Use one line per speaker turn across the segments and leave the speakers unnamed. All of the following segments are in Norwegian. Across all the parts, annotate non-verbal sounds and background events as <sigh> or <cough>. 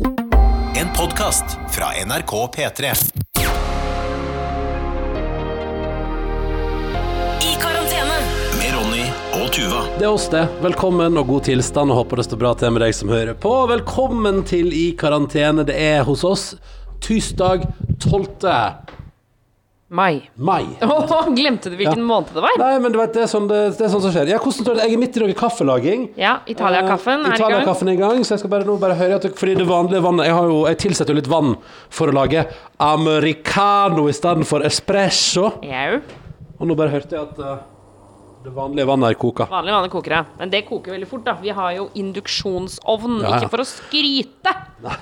En podkast fra NRK P3.
I karantene.
Med Ronny og Tuva.
Det er oss, det. Velkommen og god tilstand. og Håper det står bra til med deg som hører på. Velkommen til I karantene. Det er hos oss tirsdag 12.
Mai.
mai. <laughs>
Åh, glemte du hvilken
Ja.
måned det var?
Nei, men du vet, det er sånn, det, det er sånn som skjer. Ja, hvordan står det? Jeg er midt i noe kaffelaging.
Ja, Italia-kaffen
Eh,
er i gang.
Italia-kaffen er i gang, så jeg skal bare nå bare høre at Fordi det vanlige vannet Jeg, har jo, jeg tilsetter jo litt vann for å lage americano i stedet for espresso.
Jau.
Og nå bare hørte jeg at uh, det vanlige vannet er koka.
Vanlig vannet koker, ja. Men det koker veldig fort, da. Vi har jo induksjonsovn,
Ja, ja.
ikke for å skryte.
Nei,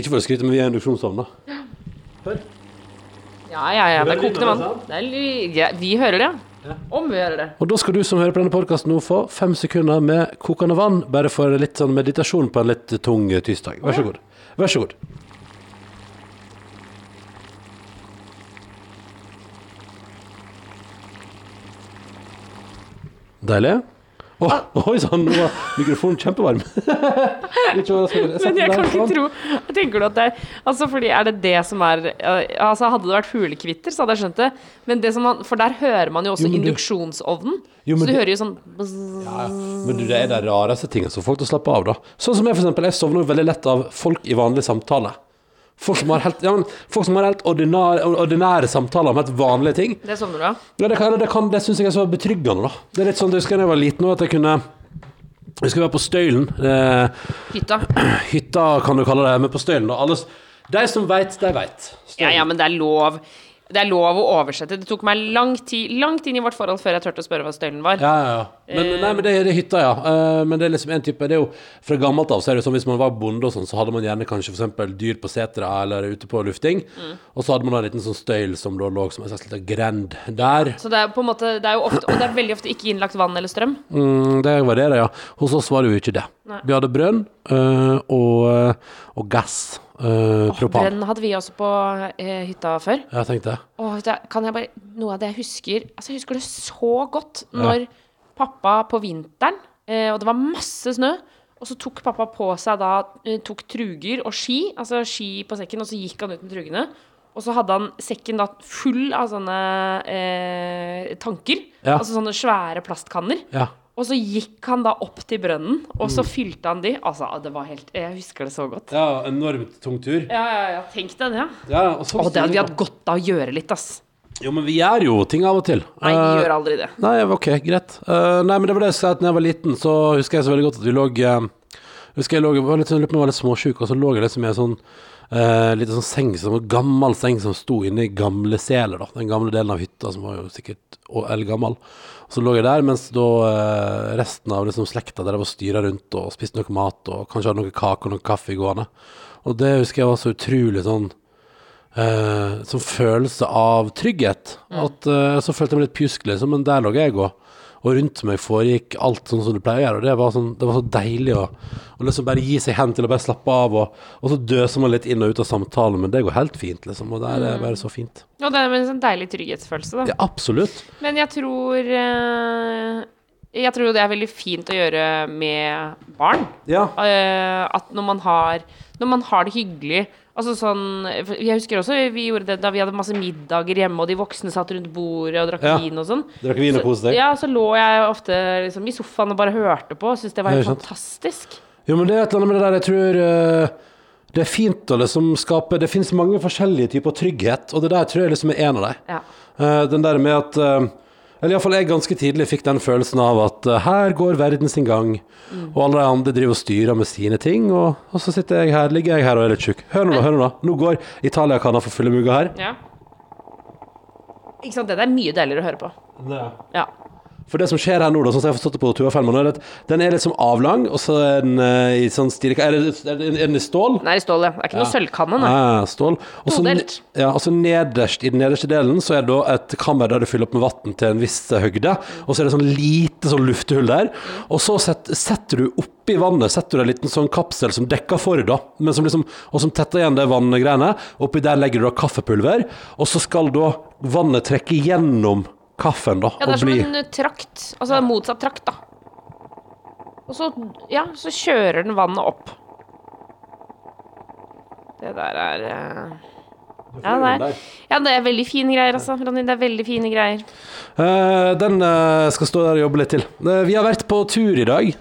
ikke for å skryte, men vi er induksjonsovn, da. Hør.
Ja, ja, ja. Det er kokende vann. Det er ja, vi hører det. Ja. Om vi hører det.
Og da skal du som hører på denne podkasten nå få fem sekunder med kokende vann, bare for litt sånn meditasjon på en litt tung eh, tirsdag. Vær så god. Vær så god. Deilig. Å, Oi sann, nå var mikrofonen kjempevarm. <laughs>
Men jeg kan ikke tro Tenker du at det er Altså, fordi er det det som er Altså, hadde det vært fuglekvitter, så hadde jeg skjønt det. Men det som man For der hører man jo også
Jo,
induksjonsovnen.
Jo,
så du
det-
hører jo sånn.
Ja. Men du, det er de rareste tingene som folk til å slappe av, da. Sånn som jeg, for eksempel. Jeg sovner jo veldig lett av folk i vanlig samtale. Folk som har helt, ja, folk som har helt ordinære, ordinære samtaler om helt vanlige ting.
Det sovner du av?
Ja, det, kan, det, kan, det syns jeg er så betryggende, da. Det er litt sånn, Jeg husker da jeg var liten også, at jeg kunne Jeg skulle være på Støylen. Eh,
Hytta.
hytta, kan du kalle det, men på Støylen. da. Alle, de som veit, de veit.
Ja, ja, men det er lov. Det er lov å oversette. Det tok meg lang tid, langt inn i vårt forhold før jeg turte å spørre hva støylen var.
Ja, ja, ja. Men, nei, men det, det er hytta, ja. Uh, men det er liksom en type Det er jo Fra gammelt av så er det sånn hvis man var bonde og sånn, så hadde man gjerne kanskje eksempel dyr på setra eller ute på lufting.
Mm.
Og så hadde man en liten sånn støyl som da lå som en slags liten grend der.
Så det er på en måte Det er jo ofte Og det er veldig ofte ikke innlagt vann eller strøm.
Mm, det var det, ja. Hos oss var det jo ikke det.
Nei.
Vi hadde brønn uh, og, og gass. Eh, propan.
Brønn hadde vi også på eh, hytta før.
Jeg tenkte
vet kan jeg bare Noe av det jeg husker Altså, jeg husker det så godt når pappa på vinteren, eh, og det var masse snø, og så tok pappa på seg da eh, Tok truger og ski, altså ski på sekken, og så gikk han ut med trugene. Og så hadde han sekken da full av sånne eh, tanker.
Ja.
Altså sånne svære plastkanner.
Ja.
Og så gikk han da opp til brønnen, og så fylte han de. Altså, det var helt Jeg husker det så godt.
ja, enormt tung tur.
Ja, ja, ja. Tenk deg det.
Ja, og så
Å, det hadde vi hatt godt av å gjøre litt, ass.
Jo, men vi gjør jo ting av og til.
Nei, vi
Eh,
gjør aldri det.
Nei, ok, greit. Uh, nei, men det var det jeg sa at da jeg var liten, så husker jeg så veldig godt at vi lå uh, Husker jeg lå, var litt, jeg var litt småsjuk, og så lå jeg liksom i en sånn uh, litt sånn seng, som en gammel seng som sto inne i gamle seler, da. Den gamle delen av hytta, som var jo sikkert eldgammel. Og så lå jeg der, mens da eh, resten av liksom slekta der var styra rundt og spiste noe mat, og kanskje hadde noe kake og noe kaffe gående. Og det husker jeg var så utrolig sånn eh, Sånn følelse av trygghet. At eh, Så følte jeg meg litt pjusk, liksom, men der lå jeg og og rundt meg foregikk alt sånn som det pleier å gjøre. Og det var, sånn, det var så deilig å, å liksom bare gi seg hen til å bare slappe av. Og, og så døser man litt inn og ut av samtalen, men det går helt fint, liksom. Og det er bare så fint.
Og det er en sånn deilig trygghetsfølelse, da.
Ja, absolutt.
Men jeg tror eh, Jeg tror det er veldig fint å gjøre med barn.
Ja.
Uh, at når man har Når man har det hyggelig Altså sånn Jeg husker også vi gjorde det da vi hadde masse middager hjemme, og de voksne satt rundt bordet og drakk
Ja.
vin og sånn.
Drakk vin og koste deg?
Ja, så lå jeg ofte liksom i sofaen og bare hørte på, og syntes det var helt fantastisk.
Jo, men det er et eller annet med det der jeg tror uh, Det er fint å liksom skape Det finnes mange forskjellige typer trygghet, og det der tror jeg liksom er en av dem.
Ja.
Uh, den der med at eh, Eller iallfall jeg ganske tidlig fikk den følelsen av at uh, her går verden sin gang, og alle de andre driver og styrer med sine ting, og, og så sitter jeg her, ligger jeg her og er litt tjukk. Hør nå, da, hør nå. Nå går Italia-kanna for fulle mugger her.
ja. Ikke sant, det er mye deiligere å høre på. Det. Ja.
For det som skjer her nå, da, sånn som jeg har forstått det på Tuva-filmen, er at den er litt som avlang, og så er den eh, i sånn stil Er, det, er den- er den i stål?
Er i stål, ja. Det er ikke noe sølvkanne, nei.
Ah, stål. Og så,
Todelt.
ja, og så nederst, i den nederste delen så er det da et kammer der du fyller opp med vann til en viss høgde. Og så er det sånn lite sånn luftehull der. Og så set, setter du oppi vannet setter du en liten sånn kapsel som dekker for, da. Men som liksom, og som tetter igjen det vanngreiene. Oppi der legger du da kaffepulver. Og så skal da vannet trekke gjennom kaffen, da.
Ja, det er som
bli
en eh, trakt. Altså en motsatt trakt, da. Og så, ja, så kjører den vannet opp. Det der er uh... ja, det er, ja, det er veldig fine greier, altså. Ronny, det er veldig fine greier.
Uh, den uh, skal stå der og jobbe litt til. Uh, vi har vært på tur i dag.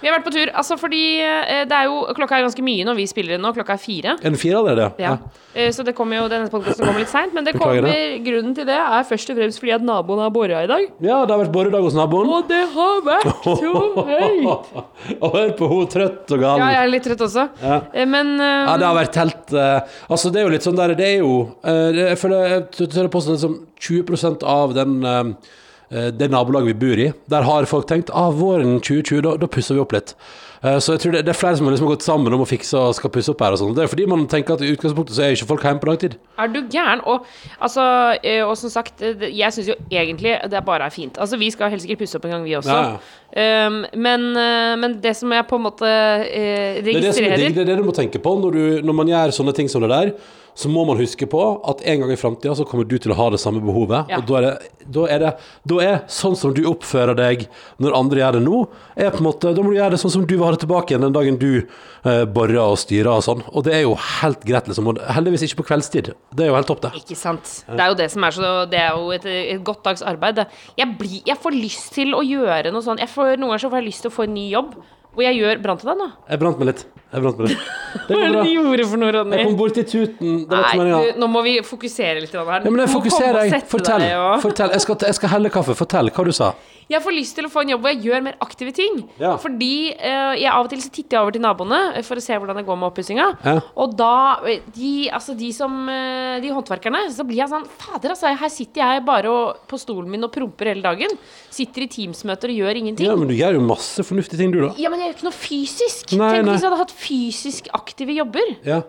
Vi har vært på tur, altså fordi eh, det er jo Klokka er ganske mye når vi spiller inn nå. Klokka er fire.
En fire allerede?
Ja. ja. Så det kommer jo, denne podkasten kommer litt seint. Men det kommer, grunnen til det er først og fremst fordi at naboen har bora i dag.
Ja, det har vært boredag hos naboen.
Og det har vært <laughs> så høyt!
Og hør på hun trøtt og gal.
Ja, jeg er litt trøtt også.
Ja.
Eh, Men um...
Ja, det har vært helt uh, Altså, det er jo litt sånn der Det er jo uh, Jeg føler jeg tør påstå det som 20 av den eh, eh, det nabolaget vi bor i, der har folk tenkt ah, våren 2020, da, da pusser vi opp litt. Eh, Så jeg tror det, det er flere som har liksom gått sammen om å fikse og skal pusse opp her og sånn. Det er fordi man tenker at i utgangspunktet så er ikke folk hjemme på dagtid.
Er du gæren? Og, altså, eh, og som sagt, eh, jeg syns jo egentlig det bare er fint. Altså, vi skal helt sikkert pusse opp en gang, vi også.
Ja,
Um, men, eh, men det som jeg på en måte registrerer
Det er det som er digg, det er det du må tenke på når, du, når man gjør sånne ting som det der. Så må man huske på at en gang i framtida så kommer du til å ha det samme behovet.
Ja.
Og da er, det, da, er det, da er sånn som du oppfører deg når andre gjør det nå, er på en måte, da må du gjøre det sånn som du vil ha det tilbake igjen den dagen du eh, borer og styrer og sånn. Og det er jo helt greit, liksom. Og heldigvis ikke på kveldstid. Det er jo helt topp, det.
Ikke sant. Det er jo det som er så Det er jo et, et godt dags arbeid. Jeg, blir, jeg får lyst til å gjøre noe jeg får, Noen ganger så får jeg lyst til å få en ny jobb hvor jeg gjør Brant du deg nå?
Jeg brant meg litt. Jeg brant på. Det
Hva er det du gjorde for noe, Ronny?
Jeg kom borti tuten. Det var
Nei, du, nå må vi fokusere litt her.
Ja, men jeg fokuserer, jeg. Fortell.
deg ja.
Fortell. Jeg skal, jeg skal helle kaffe. Fortell hva du sa.
Jeg får lyst til å få en jobb hvor jeg gjør mer aktive ting.
Ja.
Fordi uh, jeg av og til så titter jeg over til naboene for å se hvordan det går med oppussinga.
Ja.
Og da de, altså de som eh, De håndverkerne, så blir jeg sånn Fader, altså. Her sitter jeg bare og, på stolen min og promper hele dagen. Sitter i Teams-møter og gjør ingenting.
Ja, men du gjør jo masse fornuftige ting, du, da.
Ja, men jeg gjør ikke noe fysisk.
Nei,
Tenk
nei.
hvis jeg hadde hatt fysisk aktive jobber.
Ja.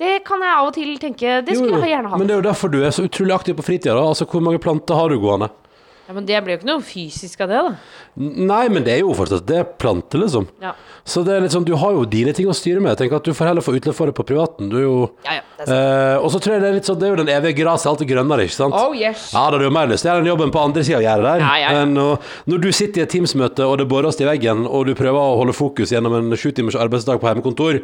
Det kan jeg av og til tenke Det skulle jeg gjerne hatt.
Men det er jo derfor du er så utrolig aktiv på fritida. Altså, hvor mange planter har du gående?
Ja, men det blir jo ikke noe fysisk av det, da.
Nei, men det er jo fortsatt Det er planter, liksom.
Ja,
Så det er litt sånn, du har jo dine ting å styre med. Jeg tenker at Du får heller få utløp for det på privaten. Du er jo
ja. ja det er sant.
eh, Og så tror jeg det er litt sånn Det er jo den evige gresset er grønnere, ikke sant?
Oh yes.
Ja, da har du jo mer lyst til å gjøre den jobben på andre sida av gjerdet der.
Ja, ja, ja.
enn å- når du sitter i et Teams-møte, og det bores i veggen, og du prøver å holde fokus gjennom en sju timers arbeidsdag på hjemmekontor,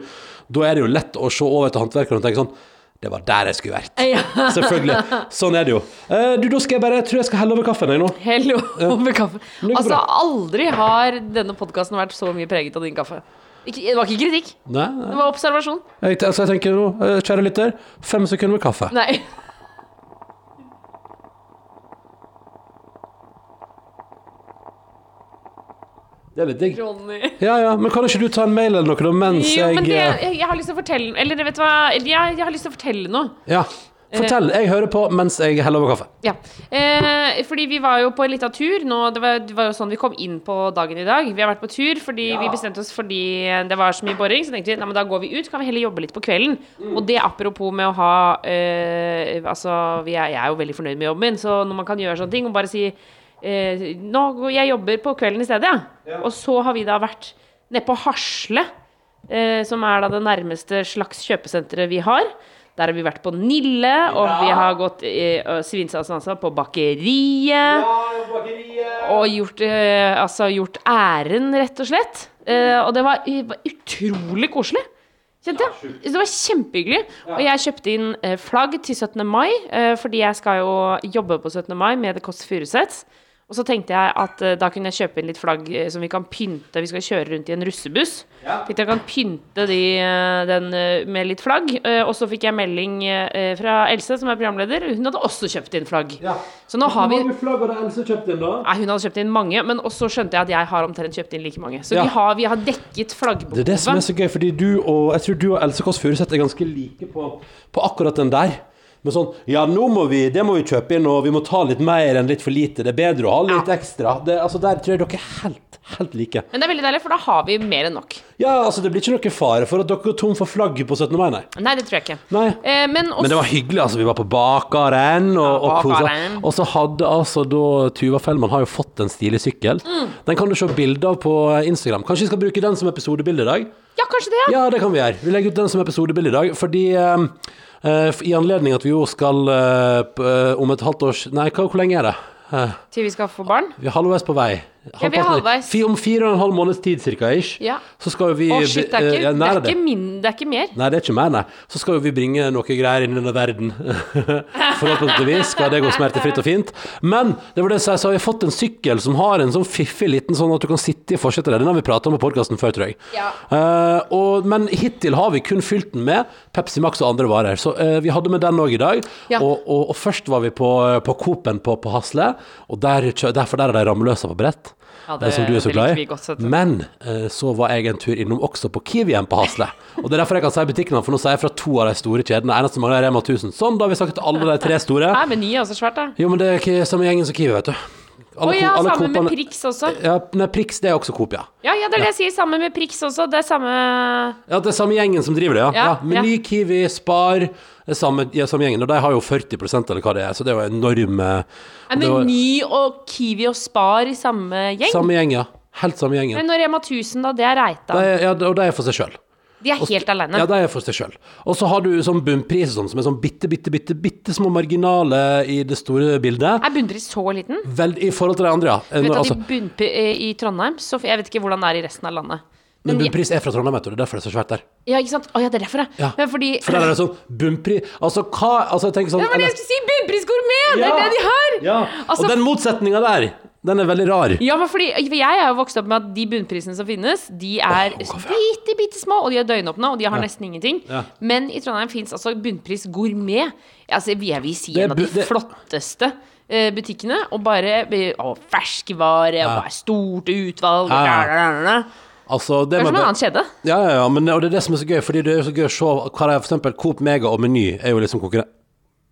da er det jo lett å se over til håndverkeren og tenke sånn Det var der jeg skulle vært.
Ja.
Selvfølgelig. Sånn er det jo. Eh, du, da skal jeg bare Jeg tror jeg skal helle over kaffen, jeg nå.
Hell over kaffen.
Men
Altså, aldri har denne podkasten vært så mye preget av din kaffe. Ikke, det var ikke kritikk,
Nei, nei.
det var observasjon.
Jeg, altså, jeg tenker nå, eh, kjære lytter, fem sekunder med kaffe.
Nei.
Det er litt digg.
Ronny.
Ja, ja, men kan ikke du ta en mail eller noe da, mens
Jo, men det,
jeg eh,
jeg, jeg har lyst til å fortelle Eller vet du hva, jeg, jeg har lyst til å fortelle noe.
Ja. Fortell. Jeg hører på mens jeg heller over kaffe.
Ja. Eh, fordi vi var jo på en liten tur nå. Det var, det var jo sånn vi kom inn på dagen i dag. Vi har vært på tur fordi vi bestemte oss fordi det var så mye boring. Så tenkte vi nei, men da går vi ut, kan vi heller jobbe litt på kvelden. Og det apropos med å ha eh, Altså, er, jeg er jo veldig fornøyd med jobben min, så når man kan gjøre sånne ting og bare si eh, Nå jeg jobber på kvelden i stedet, ja. Og så har vi da vært nede på Hasle, eh, som er da det nærmeste slags kjøpesenteret vi har. Der har vi vært på Nille, og vi har gått eh, svinsalsen altså på bakeriet. Og gjort, eh, altså, gjort æren, rett og slett. Eh, og det var, var utrolig koselig. Kjente jeg. Det var kjempehyggelig. Og jeg kjøpte inn eh, flagg til 17. mai, eh, fordi jeg skal jo jobbe på 17. mai med Det Kåss Furuseths. Og så tenkte jeg at eh, da kunne jeg kjøpe inn litt flagg eh, som vi kan pynte. Vi skal kjøre rundt i en russebuss. Tenkte jeg kan pynte de, eh, den med litt flagg. Og så fikk jeg melding fra Else, som er programleder. Hun hadde også kjøpt inn flagg. Så nå har vi
Hvor mange flagg hadde Else kjøpt inn, da?
Nei, hun hadde kjøpt inn mange, men så skjønte jeg at jeg har omtrent kjøpt inn like mange. Så
Ja.
vi, har, vi har dekket flaggbehovet.
Det er det som er så gøy, fordi du og jeg tror du og Else Kåss Furuseth er ganske like på, på akkurat den der. Men sånn Ja, nå må vi, det må vi kjøpe inn, og vi må ta litt mer enn litt for lite. Det er bedre å ha litt ekstra. Det, altså Der tror jeg dere er helt, helt like.
Men det er veldig deilig, for da har vi mer enn nok.
Ja, altså Det blir ikke noe fare for at dere går tom for flagg på 17. mai, nei.
Nei, det tror jeg ikke.
nei.
Eh, men også,
Men det var hyggelig. altså Vi var på bakeren og, og
Ja,
kosa.
bakeren.
Og så hadde altså da Tuva Fellmann har jo fått en stilig sykkel.
Mm.
Den kan du se bilde av på Instagram. Kanskje vi skal bruke den som episodebilde i dag?
Ja, kanskje det, ja.
Ja, det kan vi gjøre. Vi legger ut den som episodebilde i dag, fordi eh, I anledning at vi jo skal eh, eh, om et halvt års Nei, hva, hvor lenge er det? Eh,
Til vi skal få barn.
vi er halvveis på vei.
Halvveis.
Om fire og en halv måneds tid cirka, ish,
Ja.
så skal vi
Å, shit, det er
eh,
ikke,
ja,
det er ikke, min, det er ikke mer.
Nei, det er ikke mer, nei. Så skal vi bringe noe greier inn i denne verden. <laughs> Forhåpentligvis skal det gå smertefritt og fint. Men det var det jeg sa, så har vi fått en sykkel som har en sånn fiffig liten sånn at du kan sitte i forsetet der. Den har vi prata om på podkasten før, tror jeg.
Ja.
Uh, og, men hittil har vi kun fylt den med Pepsi Max og andre varer. Så uh, vi hadde med den òg i dag.
Ja.
Og, og, og først var vi på, på Coop-en på, på Hasle, og der, derfor der er de rammeløse på brett.
Ja,
det, som du er så glad i.
godt, vet.
Men eh, så var jeg en tur innom også på Kiwien på Hasle. Og det er derfor jeg kan si butikkene, for nå sier jeg fra to av de store kjedene. Eneste mangler er Rema 1000. Sånn, da har vi sagt alle de tre store.
Nei, Meny er også svært, da.
Jo, men det er ikke samme gjengen som Kiwi, vet du.
Å ja,
alle
sammen med Prix også.
Ja, nei, Prix det er også Coop, ja.
Ja, ja, det er det jeg sier. Sammen med Prix også. Det er samme
Ja, det er samme gjengen som driver det, ja.
Ja,
ja. Meny, Kiwi, Spar. Det samme, ja, samme gjengen. Og de har jo 40% eller hva det er, så det er jo enorme
Er
det
Meny og Kiwi og Spar i samme gjeng?
Samme gjeng, ja. Helt samme gjengen.
Men når Rema 1000, da? Det er Reita.
Er- ja, og de er for seg sjøl.
De er helt alene.
Ja, de er for seg sjøl. Og så har du sånn bunnpris sånn, som er sånn bitte, bitte, bitte, bitte små marginaler i det store bildet.
Er bunnpris så liten?
Vel, I forhold til de andre, ja.
Du vet at
Altså,
i, bunnp i Trondheim så Jeg vet ikke hvordan det er i resten av landet.
men
Men,
bunnpris er fra Trondheim, vet du. Det er derfor det er så svært der.
ja, ikke sant? Å ja, det er derfor,
Ja.
Men fordi
For der er det sånn bunnpris Altså, hva Altså, jeg tenker sånn
Det var det jeg skulle si! Bunnprisgourmet! Det er det de har!
Ja.
Altså-
og den motsetninga der, den er veldig rar.
Ja, men fordi for Jeg er jo vokst opp med at de bunnprisene som finnes, de er
oh,
bitte, bitte små, og de er døgnåpne, og de har nesten ingenting.
Ja.
Men i Trondheim fins altså bunnpris gourmet. Altså, jeg vil si
er
en av de
det-
flotteste eh, butikkene. Og bare å, og ferskvare, og bare stort utvalg.
Ja, ja.
da, da, da.
Altså, det
Det er som en annen kjede.
Ja, ja, ja, men og det er det som er så gøy, fordi det er så gøy å se hva det er, for eksempel Coop Mega og Meny er jo liksom konkurrent...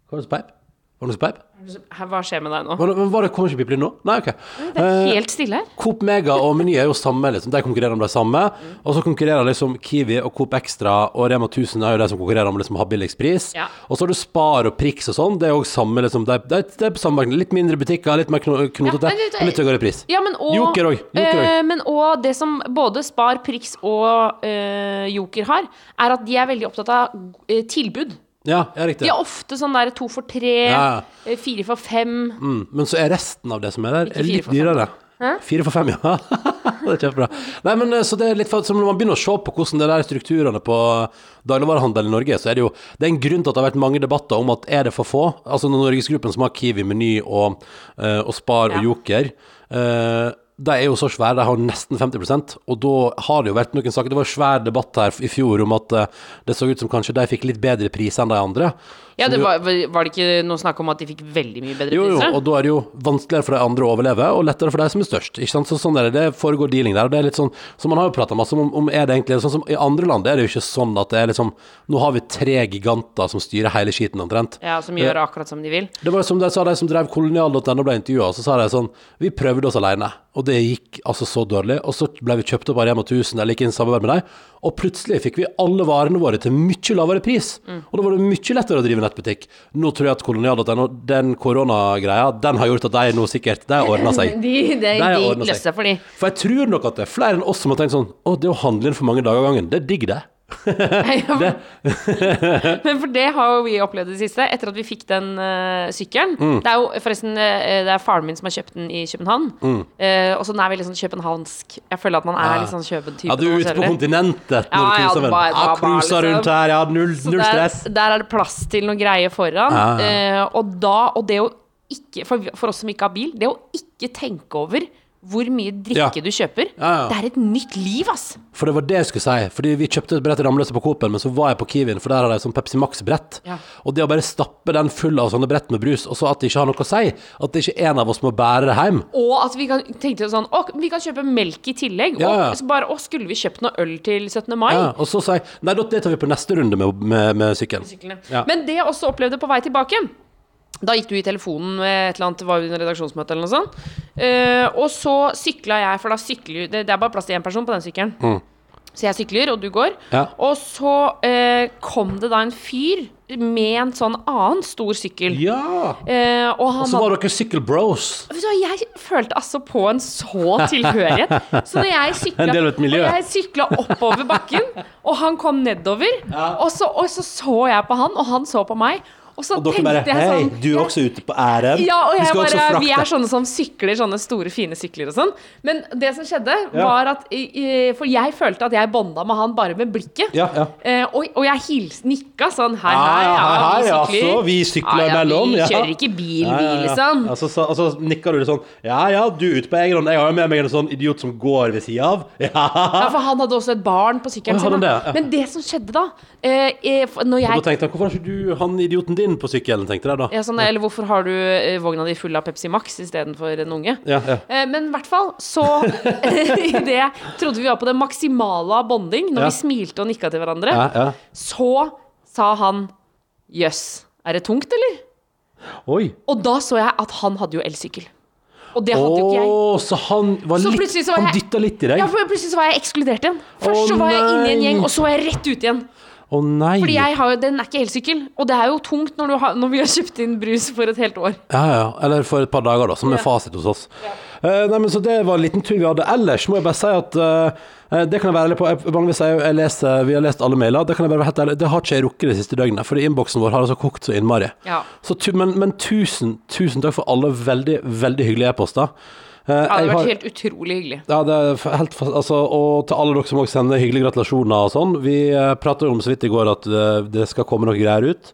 Hva var det som peip? Var det noe som peip?
Hva skjer med deg nå?
Men, men var det, kommer ikke pipler nå? Nei, ok.
Det er helt stille her.
Coop Mega og Meny er jo samme, liksom. De konkurrerer om det samme. Og så konkurrerer liksom Kiwi og Coop Extra og Rema 1000 er jo de som konkurrerer om liksom å ha billigst pris.
Ja.
Og så har du Spar og Prix og sånn. Det er jo samme, liksom. Det er, det er, det er på samme marked. Litt mindre butikker, litt mer kno- knotete,
Ja,
og litt høyere pris.
Ja, men og,
Joker òg.
Eh,
òg.
men og det som både Spar, Prix og øh, Joker har, er at de er veldig opptatt av eh, tilbud.
Ja, ja, riktig.
De er ofte sånn der to for tre,
Ja.
eh, fire for fem.
Mm, men så er resten av det som er der,
Ikke
er
fire
litt
for fem.
dyrere.
Hæ?
Fire for fem, ja. <laughs> det er kjempebra. Nei, men eh, så det er litt for, så Når man begynner å se på hvordan det der strukturene på dagligvarehandel i Norge, så er det jo Det er en grunn til at det har vært mange debatter om at er det for få? Altså når Norgesgruppen som har Kiwi, Meny og, eh, og Spar
Ja.
og Joker eh, de er jo så svære, de har nesten 50% og da har det jo vært noen saker Det var svær debatt her i fjor om at eh, det så ut som kanskje de fikk litt bedre pris enn de andre.
Ja, det var, var det ikke noe snakk om at de fikk veldig mye bedre
jo, jo, og da er det jo vanskeligere for de andre å overleve, og lettere for de som er størst. Ikke sant? Så sånn er det, det foregår dealing der, og det er litt sånn Så man har jo prata masse om, om er det egentlig sånn som I andre land er det jo ikke sånn at det er liksom Nå har vi tre giganter som styrer hele skiten omtrent.
Ja, som gjør akkurat som de vil.
Det var som de sa, de som drev kolonial.no ble intervjua, så sa de sånn Vi prøvde oss alene, og det gikk altså så dårlig. Og så ble vi kjøpt opp av Rema 1000 eller gikk inn i samarbeid med dem, og plutselig fikk vi alle varene våre til mye lavere pris. Og da var det mye lettere å drive nettbutikk. Nå tror jeg at kolonial.no, den koronagreia, den har gjort at de nå sikkert De ordna seg. <laughs>
De, de,
har
de løser seg for de.
For jeg tror nok at det er flere enn oss som har tenkt sånn Å, det å handle inn for mange dager av gangen, det er digg, det. Det. <laughs>
Men for det har jo vi opplevd det siste, etter at vi fikk den uh, sykkelen.
Mm.
Det er jo forresten eh, Det er faren min som har kjøpt den i København. Eh, og så den er veldig sånn københavnsk. Jeg føler at man er litt sånn køben-type.
Ja, du er ute på kontinentet
Ja,
når du
ja,
cruiser den.
det
Ja,
bare
cruiser
liksom-
rundt her, ja, null, null
der,
stress.
der er det plass til noe greier foran.
Ja, ja.
Eh, og da Og det å ikke for, for oss som ikke har bil, det å ikke tenke over hvor mye drikke
Ja.
du kjøper,
Ja,
det er et nytt liv, ass.
For det var det jeg skulle si. Fordi vi kjøpte et brett i ramløse på Coop-en, men så var jeg på Kiwien, for der har de sånn Pepsi Max-brett.
Ja.
Og det å bare stappe den full av sånne brett med brus, og så at det ikke har noe å si, at det ikke er en av oss må bære det hjem.
Og at vi kan, tenkte jo sånn Å, vi kan kjøpe melk i tillegg.
Ja, ja.
Og så bare Å, skulle vi kjøpt noe øl til 17. mai?
Ja, og så sa jeg nei, da- det tar vi på neste runde med, med, med sykkelen.
syklene.
Ja.
Men det jeg også opplevde på vei tilbake Da gikk du i telefonen med et eller annet Var under redaksjonsmøte eller noe sånt Uh, Og så sykla jeg For da sykler det, det er bare plass til en person på den sykkelen Så jeg sykler, og du går
Mm. Ja.
Og så uh, kom det da en fyr Med en sånn annen stor sykkel
Ja!
Eh, Og han
Og så var dere Sykkel Bros.
Vet du hva, Jeg følte altså på en så tilhørighet. Så når jeg <laughs> sykla, jeg sykla oppover bakken, og han kom nedover, og, så, og så så jeg på han, og han så på meg. Og så
Og dere bare Hei,
sånn
du er også ute på ærend.
Ja, og
Vi
jeg bare, vi er sånne som sykler, sånne store, fine sykler og sånn. Men det som skjedde,
Ja.
var at For jeg følte at jeg bonda med han bare med blikket.
Ja, ja.
Eh, og, og jeg hils, nikka sånn hei,
Ja,
hei,
ja,
ja,
hei,
vi sykler.
altså, vi sykler
ja, ja. Vi kjører ikke bil, vi,
ja.
liksom.
Og så, altså nikker du litt sånn Ja ja, du er ute på egen hånd. Jeg har jo med meg en sånn idiot som går ved sida av. <laughs> Ja.
Ja, for han hadde også et barn på sykkelen sin.
han.
Men det som skjedde da eh, når jeg, Og
da tenkte jeg, hvorfor har ikke du han idioten din på sykkelen, tenkte jeg da.
ja, sånn, Eller hvorfor har du eh, vogna di full av Pepsi Max istedenfor en unge?
Ja, ja.
Eh, Men i hvert fall så <laughs> I det trodde vi var på det maksimale av bonding, når
Ja.
vi smilte og nikka til hverandre.
ja, ja.
Så sa han jøss, er det tungt, eller?
Oi.
Og da så jeg at han hadde jo elsykkel. Og det hadde jo ikke jeg.
Så han var
Så
litt
så var
Han dytta litt i deg?
Ja, for Plutselig så var jeg ekskludert igjen. Først
oh,
så var jeg inne i en gjeng, og så var jeg rett ut igjen.
Å nei.
Fordi jeg har jo, den er ikke elsykkel, og det er jo tungt når, du har, når vi har kjøpt inn brus for et helt år.
Ja, ja. Eller for et par dager, da, som er
Ja.
fasit hos oss. Eh, nei, men Så det var en liten tur vi hadde. Ellers må jeg bare si at eh, det kan jeg være ærlig på. Jeg, jeg, jeg leser, vi har lest alle mailer. Det kan jeg bare være helt ærlig Det har ikke jeg rukket det siste døgnet, fordi innboksen vår har altså kokt så innmari.
Ja.
Så, men, men tusen, tusen takk for alle veldig, veldig hyggelige e-poster. Eh,
det
hadde
har
har-
vært helt utrolig hyggelig.
ja, det er helt fast, altså, Og til alle dere som også sender hyggelige gratulasjoner og sånn. Vi uh, prata om så vidt i går at det, det skal komme noe greier ut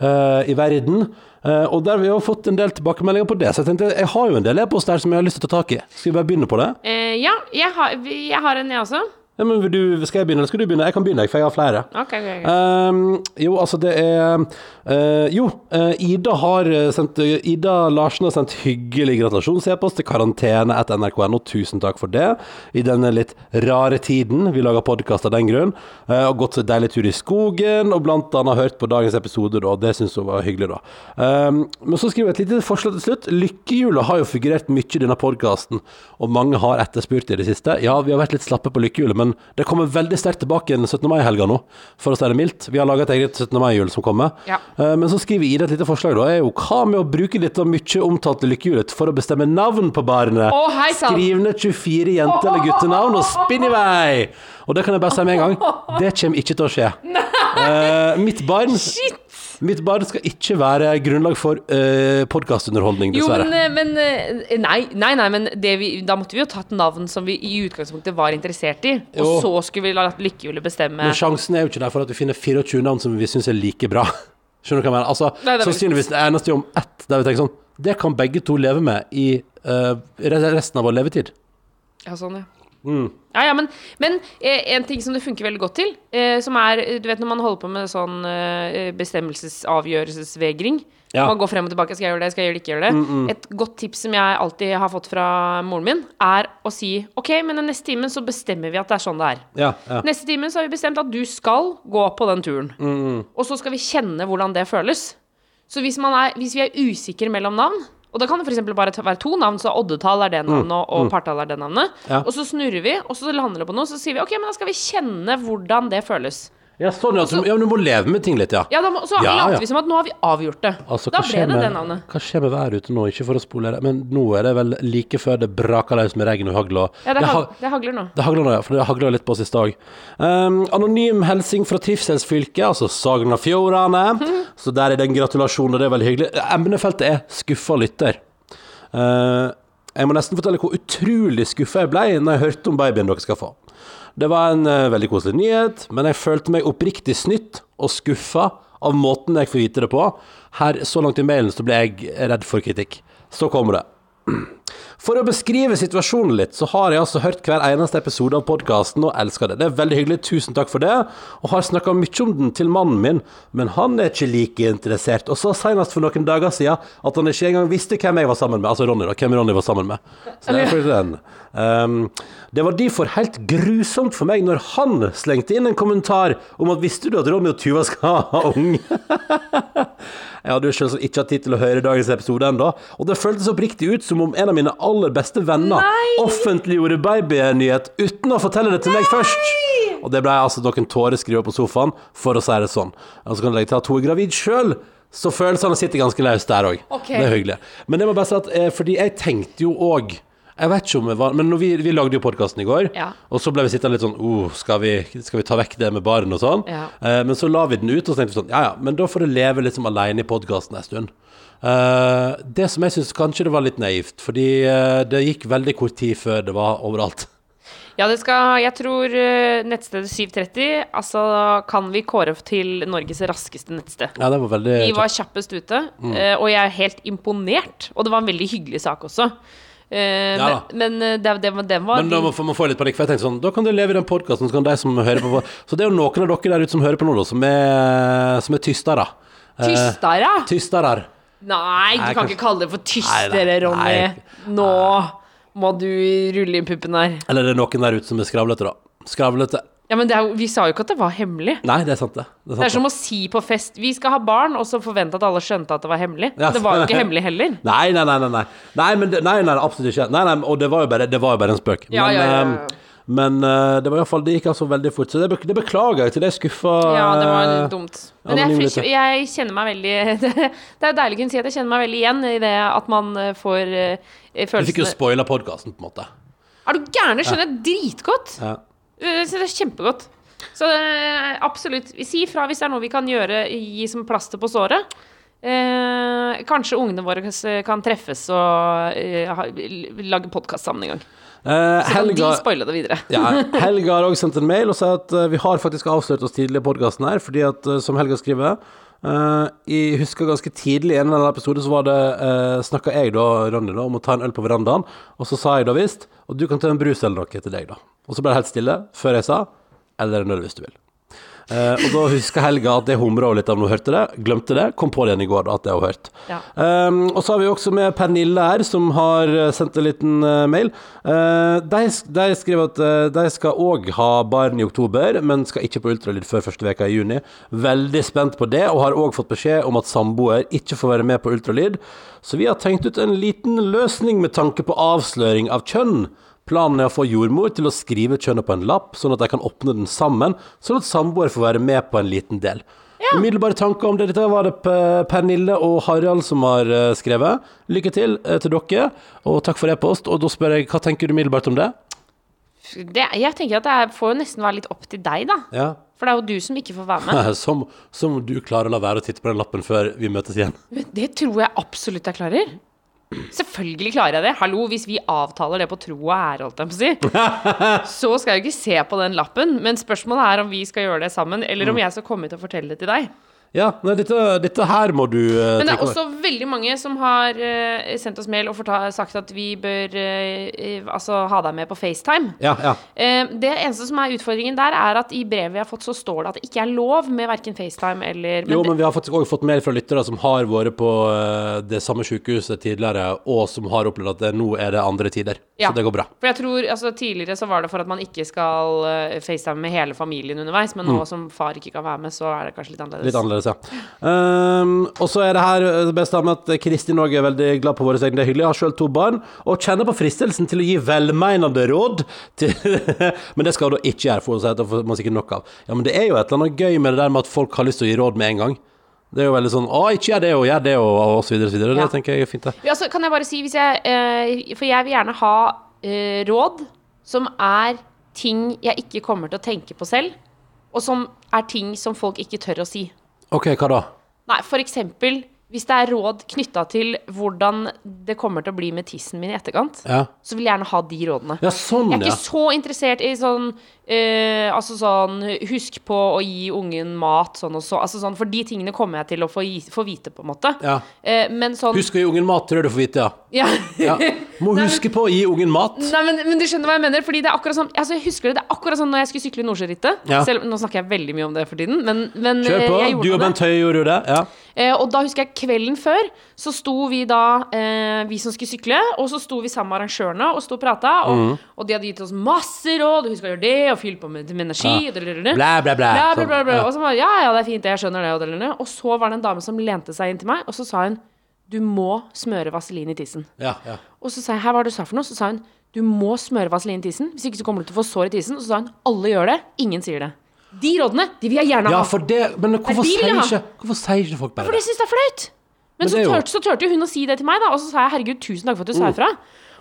uh, i verden. Uh, og der har vi jo fått en del tilbakemeldinger på det. Så jeg tenkte, jeg har jo en del e-post der som jeg har lyst til å ta tak i. Skal vi bare begynne på det?
Uh, ja, jeg har, jeg har en, jeg også.
Ja, men du, Skal jeg begynne, eller skal du begynne? Jeg kan begynne, for jeg har flere.
Ok, ok, ok.
Um, jo, altså det er uh, Jo, uh, Ida har eh, sendt Ida Larsen har sendt hyggelig gratulasjons-e-post til karantene etter nrk.no. Tusen takk for det. I denne litt rare tiden. Vi lager podkast av den grunn. Uh, og gått en deilig tur i skogen, og blant annet hørt på dagens episode, da. Det syns hun var hyggelig, da. Um, men så skriver jeg et lite forslag til slutt. Lykkehjulet har jo figurert mye i denne podkasten, og mange har etterspurt i det siste. Ja, vi har vært litt slappe på lykkehjulet, men det kommer veldig sterkt tilbake den 17. mai-helga nå, for å si det mildt. Vi har laga et eget 17. mai-hjul som kommer.
Ja.
Eh, Men så skriver Ida et lite forslag, da. Er jo hva med å bruke dette mye omtalte lykkehjulet for å bestemme navn på barnet?
Oh!
Skriv ned 24 jente- eller guttenavn og spinn i vei! Og det kan jeg bare si med en gang, det kommer ikke til å skje. <laughs> Uh, mitt barn Mitt barn skal ikke være grunnlag for uh, podkastunderholdning,
Jo, men, eh, men eh, nei, nei, nei, men det vi, da måtte vi jo tatt navn som vi i utgangspunktet var interessert i. Og
Jo.
så skulle vi latt lykkehjulet bestemme.
Men sjansen er jo ikke der for at vi finner 24 navn som vi syns er like bra. <laughs> Skjønner du hva jeg mener? Altså,
Nei, det
Sannsynligvis det eneste om ett der vi tenker sånn Det kan begge to leve med i uh, resten av vår levetid.
Ja, sånn, ja.
Mm.
Ja, ja, men, men eh, en ting som det funker veldig godt til, eh, som er Du vet når man holder på med sånn eh, bestemmelsesavgjørelsesvegring.
Ja.
Man går frem og tilbake. Skal jeg gjøre det? Skal jeg gjøre det? Ikke gjøre det? Et godt tips som jeg alltid har fått fra moren min, er å si OK, men den neste timen så bestemmer vi at det er sånn det er.
Ja, ja.
Neste time så har vi bestemt at du skal gå på den turen.
Mm,
Og så skal vi kjenne hvordan det føles. Så hvis, man er, hvis vi er usikre mellom navn, og da kan det f.eks. bare være to navn, så Oddetall er det navnet, og, og Partall er det navnet.
Mm, Ja.
Og så snurrer vi, og så lander det på noe, så sier vi OK, men da skal vi kjenne hvordan det føles.
Ja, sånn, ja, så, ja, men du må leve med ting litt, ja.
Ja, da må, Så
Ja,
later
ja.
vi som at nå har vi avgjort det.
Altså,
da
hva
ble
skjer
det
med-
det navnet.
Hva skjer med været ute nå? Ikke for å spole det, men nå er det vel like før det braker løs med regn og hagl. og-
Ja, det, hag,
ha-
det hagler nå.
det hagler nå, ja, for det hagla litt på oss i stad. Um, anonym hilsing fra trivselsfylket, altså Sogn og Fjordane. Så der er det en gratulasjon, og det er veldig hyggelig. Emnefeltet er 'skuffa lytter'. Uh, jeg må nesten fortelle hvor utrolig skuffa jeg ble når jeg hørte om babyen dere skal få. Det var en eh, veldig koselig nyhet, men jeg følte meg oppriktig snytt og skuffa av måten jeg får vite det på. Her, Så langt i mailen så ble jeg redd for kritikk. Så kommer det. For å beskrive situasjonen litt, så har jeg altså hørt hver eneste episode av podkasten og elsker det. Det er veldig hyggelig, tusen takk for det. Og har snakka mye om den til mannen min, men han er ikke like interessert. Og så senest for noen dager siden at han ikke engang visste hvem jeg var sammen med. Altså Ronny, da. Hvem Ronny var sammen med. Så det, er for den. Um, det var derfor helt grusomt for meg når han slengte inn en kommentar om at visste du at Ronny og Tuva skal ha unge? <laughs> Jeg hadde jo selvsagt ikke hatt tid til å høre dagens episode ennå, og det føltes oppriktig ut som om en av mine aller beste venner offentliggjorde babynyhet uten å fortelle det til meg først. Og det ble altså noen tårer skrive på sofaen, for å si det sånn. Og så kan jeg legge til at hun er gravid sjøl. Så følelsene sitter ganske løst der òg.
Okay.
Det er hyggelig. Men det må bare si at eh, fordi jeg tenkte jo òg Jeg vet ikke om jeg var Men vi, vi lagde jo podkasten i går,
Ja.
og så ble vi sittende litt sånn oh, skal, vi, skal vi ta vekk det med baren og sånn?
Ja.
Eh, men så la vi den ut, og så tenkte vi sånn Ja ja, men da får du leve liksom alene i podkasten en stund. Eh, det som jeg syns kanskje det var litt naivt, fordi eh, det gikk veldig kort tid før det var overalt.
Ja, det skal Jeg tror eh, nettstedet 730 Altså kan vi kåre til Norges raskeste nettsted.
Ja, det var veldig
Vi var kjappest ute,
Mm.
eh, og jeg er helt imponert. Og det var en veldig hyggelig sak også. Eh,
Ja
men, men eh, det, det, den var
Men da må man få litt panikk, for jeg tenkte sånn Da kan du leve i den podkasten, så kan de som hører på Så det er jo noen av dere der ute som hører på nå, da, som er, som er tystere. Eh,
Tystere?
Tystere.
Nei, du
Nei,
kan
kanskje-
ikke kalle det for tystere, Ronny.
nei.
Nå må du rulle inn puppen her.
Eller det er noen der ute som er skravlete, da. Skravlete.
Ja, men det er, jo- vi sa jo ikke at det var hemmelig.
Nei, det er sant, det. Det er, sant,
Det er som å si på fest Vi skal ha barn, og så forvente at alle skjønte at det var hemmelig.
Ja.
Det var jo ikke <laughs> hemmelig heller.
Nei, nei, nei, nei, nei. Men det, nei, nei, absolutt ikke. Nei, nei, og det var jo bare, det var jo bare en spøk.
Ja,
men
ja, ja, ja.
eh, men uh, det var i hvert fall, det gikk altså veldig fort. Så det, be, det beklager jeg til det skuffa
Ja, det var
eh,
dumt. Men jeg,
anonyme
jeg kjenner meg veldig <laughs> Det er jo deilig å kunne si at jeg kjenner meg veldig igjen i det at man får får følelsene
Du fikk jo spoila podkasten, på en måte.
Er du gæren? Det skjønner jeg dritgodt.
Ja.
Eh, Så det er kjempegodt. Så eh, absolutt. Si ifra hvis det er noe vi kan gjøre, gi som plaster på såret. Eh, kanskje ungene våre kan treffes og eh, lage podkast sammen en gang.
Eh,
Så kan
Helga
de spoile det videre.
ja, <laughs> Helga har også sendt en mail og sa at eh, vi har faktisk avslørt oss tidlig i podkasten her, fordi at, som Helga skriver eh, Jeg husker ganske tidlig i en eller annen episode så var det uh, snakka jeg da, Ronny, da, om å ta en øl på verandaen, og så sa jeg da visst Og du kan ta en brus eller noe til deg, da. Og så ble det helt stille før jeg sa eller øl hvis du vil. Eh, og da husker Helga at jeg humra litt av når hun hørte det. Glemte det. Kom på det igjen i går, da, at det har hørt.
Ja.
Um, og så har vi også med Pernille her, som har eh, sendt en liten uh, mail. Eh, de, de skriver at uh, de skal òg ha barn i oktober, men skal ikke på ultralyd før første veka i juni. Veldig spent på det, og har òg fått beskjed om at samboer ikke får være med på ultralyd. Så vi har tenkt ut en liten løsning med tanke på avsløring av kjønn. Planen er å få jordmor til å skrive kjønnet på en lapp, sånn at de kan åpne den sammen, sånn at samboer får være med på en liten del. Umiddelbare tanker om det. Dette var det Pernille og Harald som har eh, skrevet. Lykke til eh, til dere, og takk for e-post. Og da spør jeg, hva tenker du umiddelbart om det?
Det, jeg tenker at det får nesten være litt opp til deg, da.
Ja.
For det er jo du som ikke får være med. <laughs>
Som, som om du klarer å la være å titte på den lappen før vi møtes igjen.
Men Det tror jeg absolutt jeg klarer. Selvfølgelig klarer jeg det. Hallo, hvis vi avtaler det på tro og ære, holdt jeg på å si, <laughs> så skal jeg jo ikke se på den lappen. Men spørsmålet er om vi skal gjøre det sammen, eller
Mm.
om jeg skal komme hit og fortelle det til deg.
Ja, nei, dette, dette her må du uh,
Men det er
også
også veldig mange som har uh, sendt oss mail og sagt at vi bør eh, altså ha deg med på FaceTime.
Ja, ja.
Det eneste som er utfordringen der, er at i brevet vi har fått, så står det at det ikke er lov med verken FaceTime eller
Jo, men vi har faktisk også fått mail fra lyttere som har vært på det samme sykehuset tidligere, og som har opplevd at det, nå er det andre tider.
Ja.
Så det går bra.
For jeg tror, altså Tidligere så var det for at man ikke skal uh, FaceTime med hele familien underveis, men nå som far ikke kan være med, så er det kanskje litt annerledes.
Mm. Litt annerledes, ja. Um, og så er det her best av at Kristin òg er veldig glad på våre egne. Det er hyggelig. Jeg har sjøl to barn, og kjenner på fristelsen til å gi velmeinende råd. Til <laughs> men det skal hun da ikke gjøre, for det får man sikkert nok av. Ja, men det er jo et eller annet gøy med det der med at folk har lyst til å gi råd med en gang. Det er jo veldig sånn Å, ikke gjør det, og gjør det, og, og så videre, og så videre.
Ja.
Det tenker jeg er fint, det.
Ja, så kan jeg bare si, hvis jeg eh, For jeg vil gjerne ha eh, råd som er ting jeg ikke kommer til å tenke på selv, og som er ting som folk ikke tør å si.
OK, hva da?
Nei, for eksempel hvis det er råd knytta til hvordan det kommer til å bli med tissen min i etterkant,
Ja,
så vil jeg gjerne ha de rådene.
ja sånn,
Jeg er
ja.
ikke så interessert i sånn uh, Altså sånn Husk på å gi ungen mat, sånn og så. Altså sånn, for de tingene kommer jeg til å få, få vite, på en måte.
ja.
Eh, men sånn
Husk å gi ungen mat, tror jeg du får vite, ja.
ja.
ja. Må <laughs> huske på å gi ungen mat.
Nei, men, men du skjønner hva jeg mener? Fordi det er akkurat sånn Altså jeg husker det, det er akkurat sånn når jeg skulle sykle Nordsjørittet. Nå snakker jeg veldig mye om det for tiden, men, men
Kjør
eh,
på.
jeg
Du og. Bent Høie gjorde jo det. Ja.
Eh, og da husker jeg kvelden før, så sto vi da, eh, vi som skulle sykle, og så sto vi sammen med arrangørene og sto og prata, og,
mm.
og de hadde gitt oss masse råd, husk å gjøre det, og fyll på med, med energi,
Ja.
og. Bla, bla,
Sånn,
bla, bla.
ja.
Og så var det, ja, ja, det er fint, jeg skjønner det, og. Og så var det en dame som lente seg inn til meg, og så sa hun, du må smøre vaselin i tissen.
Ja, ja.
Og så sa jeg, her hva var det du sa for noe? Så sa hun, du må smøre vaselin i tissen, hvis ikke så kommer du til å få sår i tissen. Og så sa hun, alle gjør det, ingen sier det. De rådene, de vil jeg gjerne ha.
ja, for det Men hvorfor
de
sier ikke Hvorfor sier ikke folk bare
For
det?
de syns det er flaut. Men,
Men
så,
jo-
turte, så tørte, hun å si det til meg, da. Og så sa jeg herregud, tusen takk for at du sa ifra.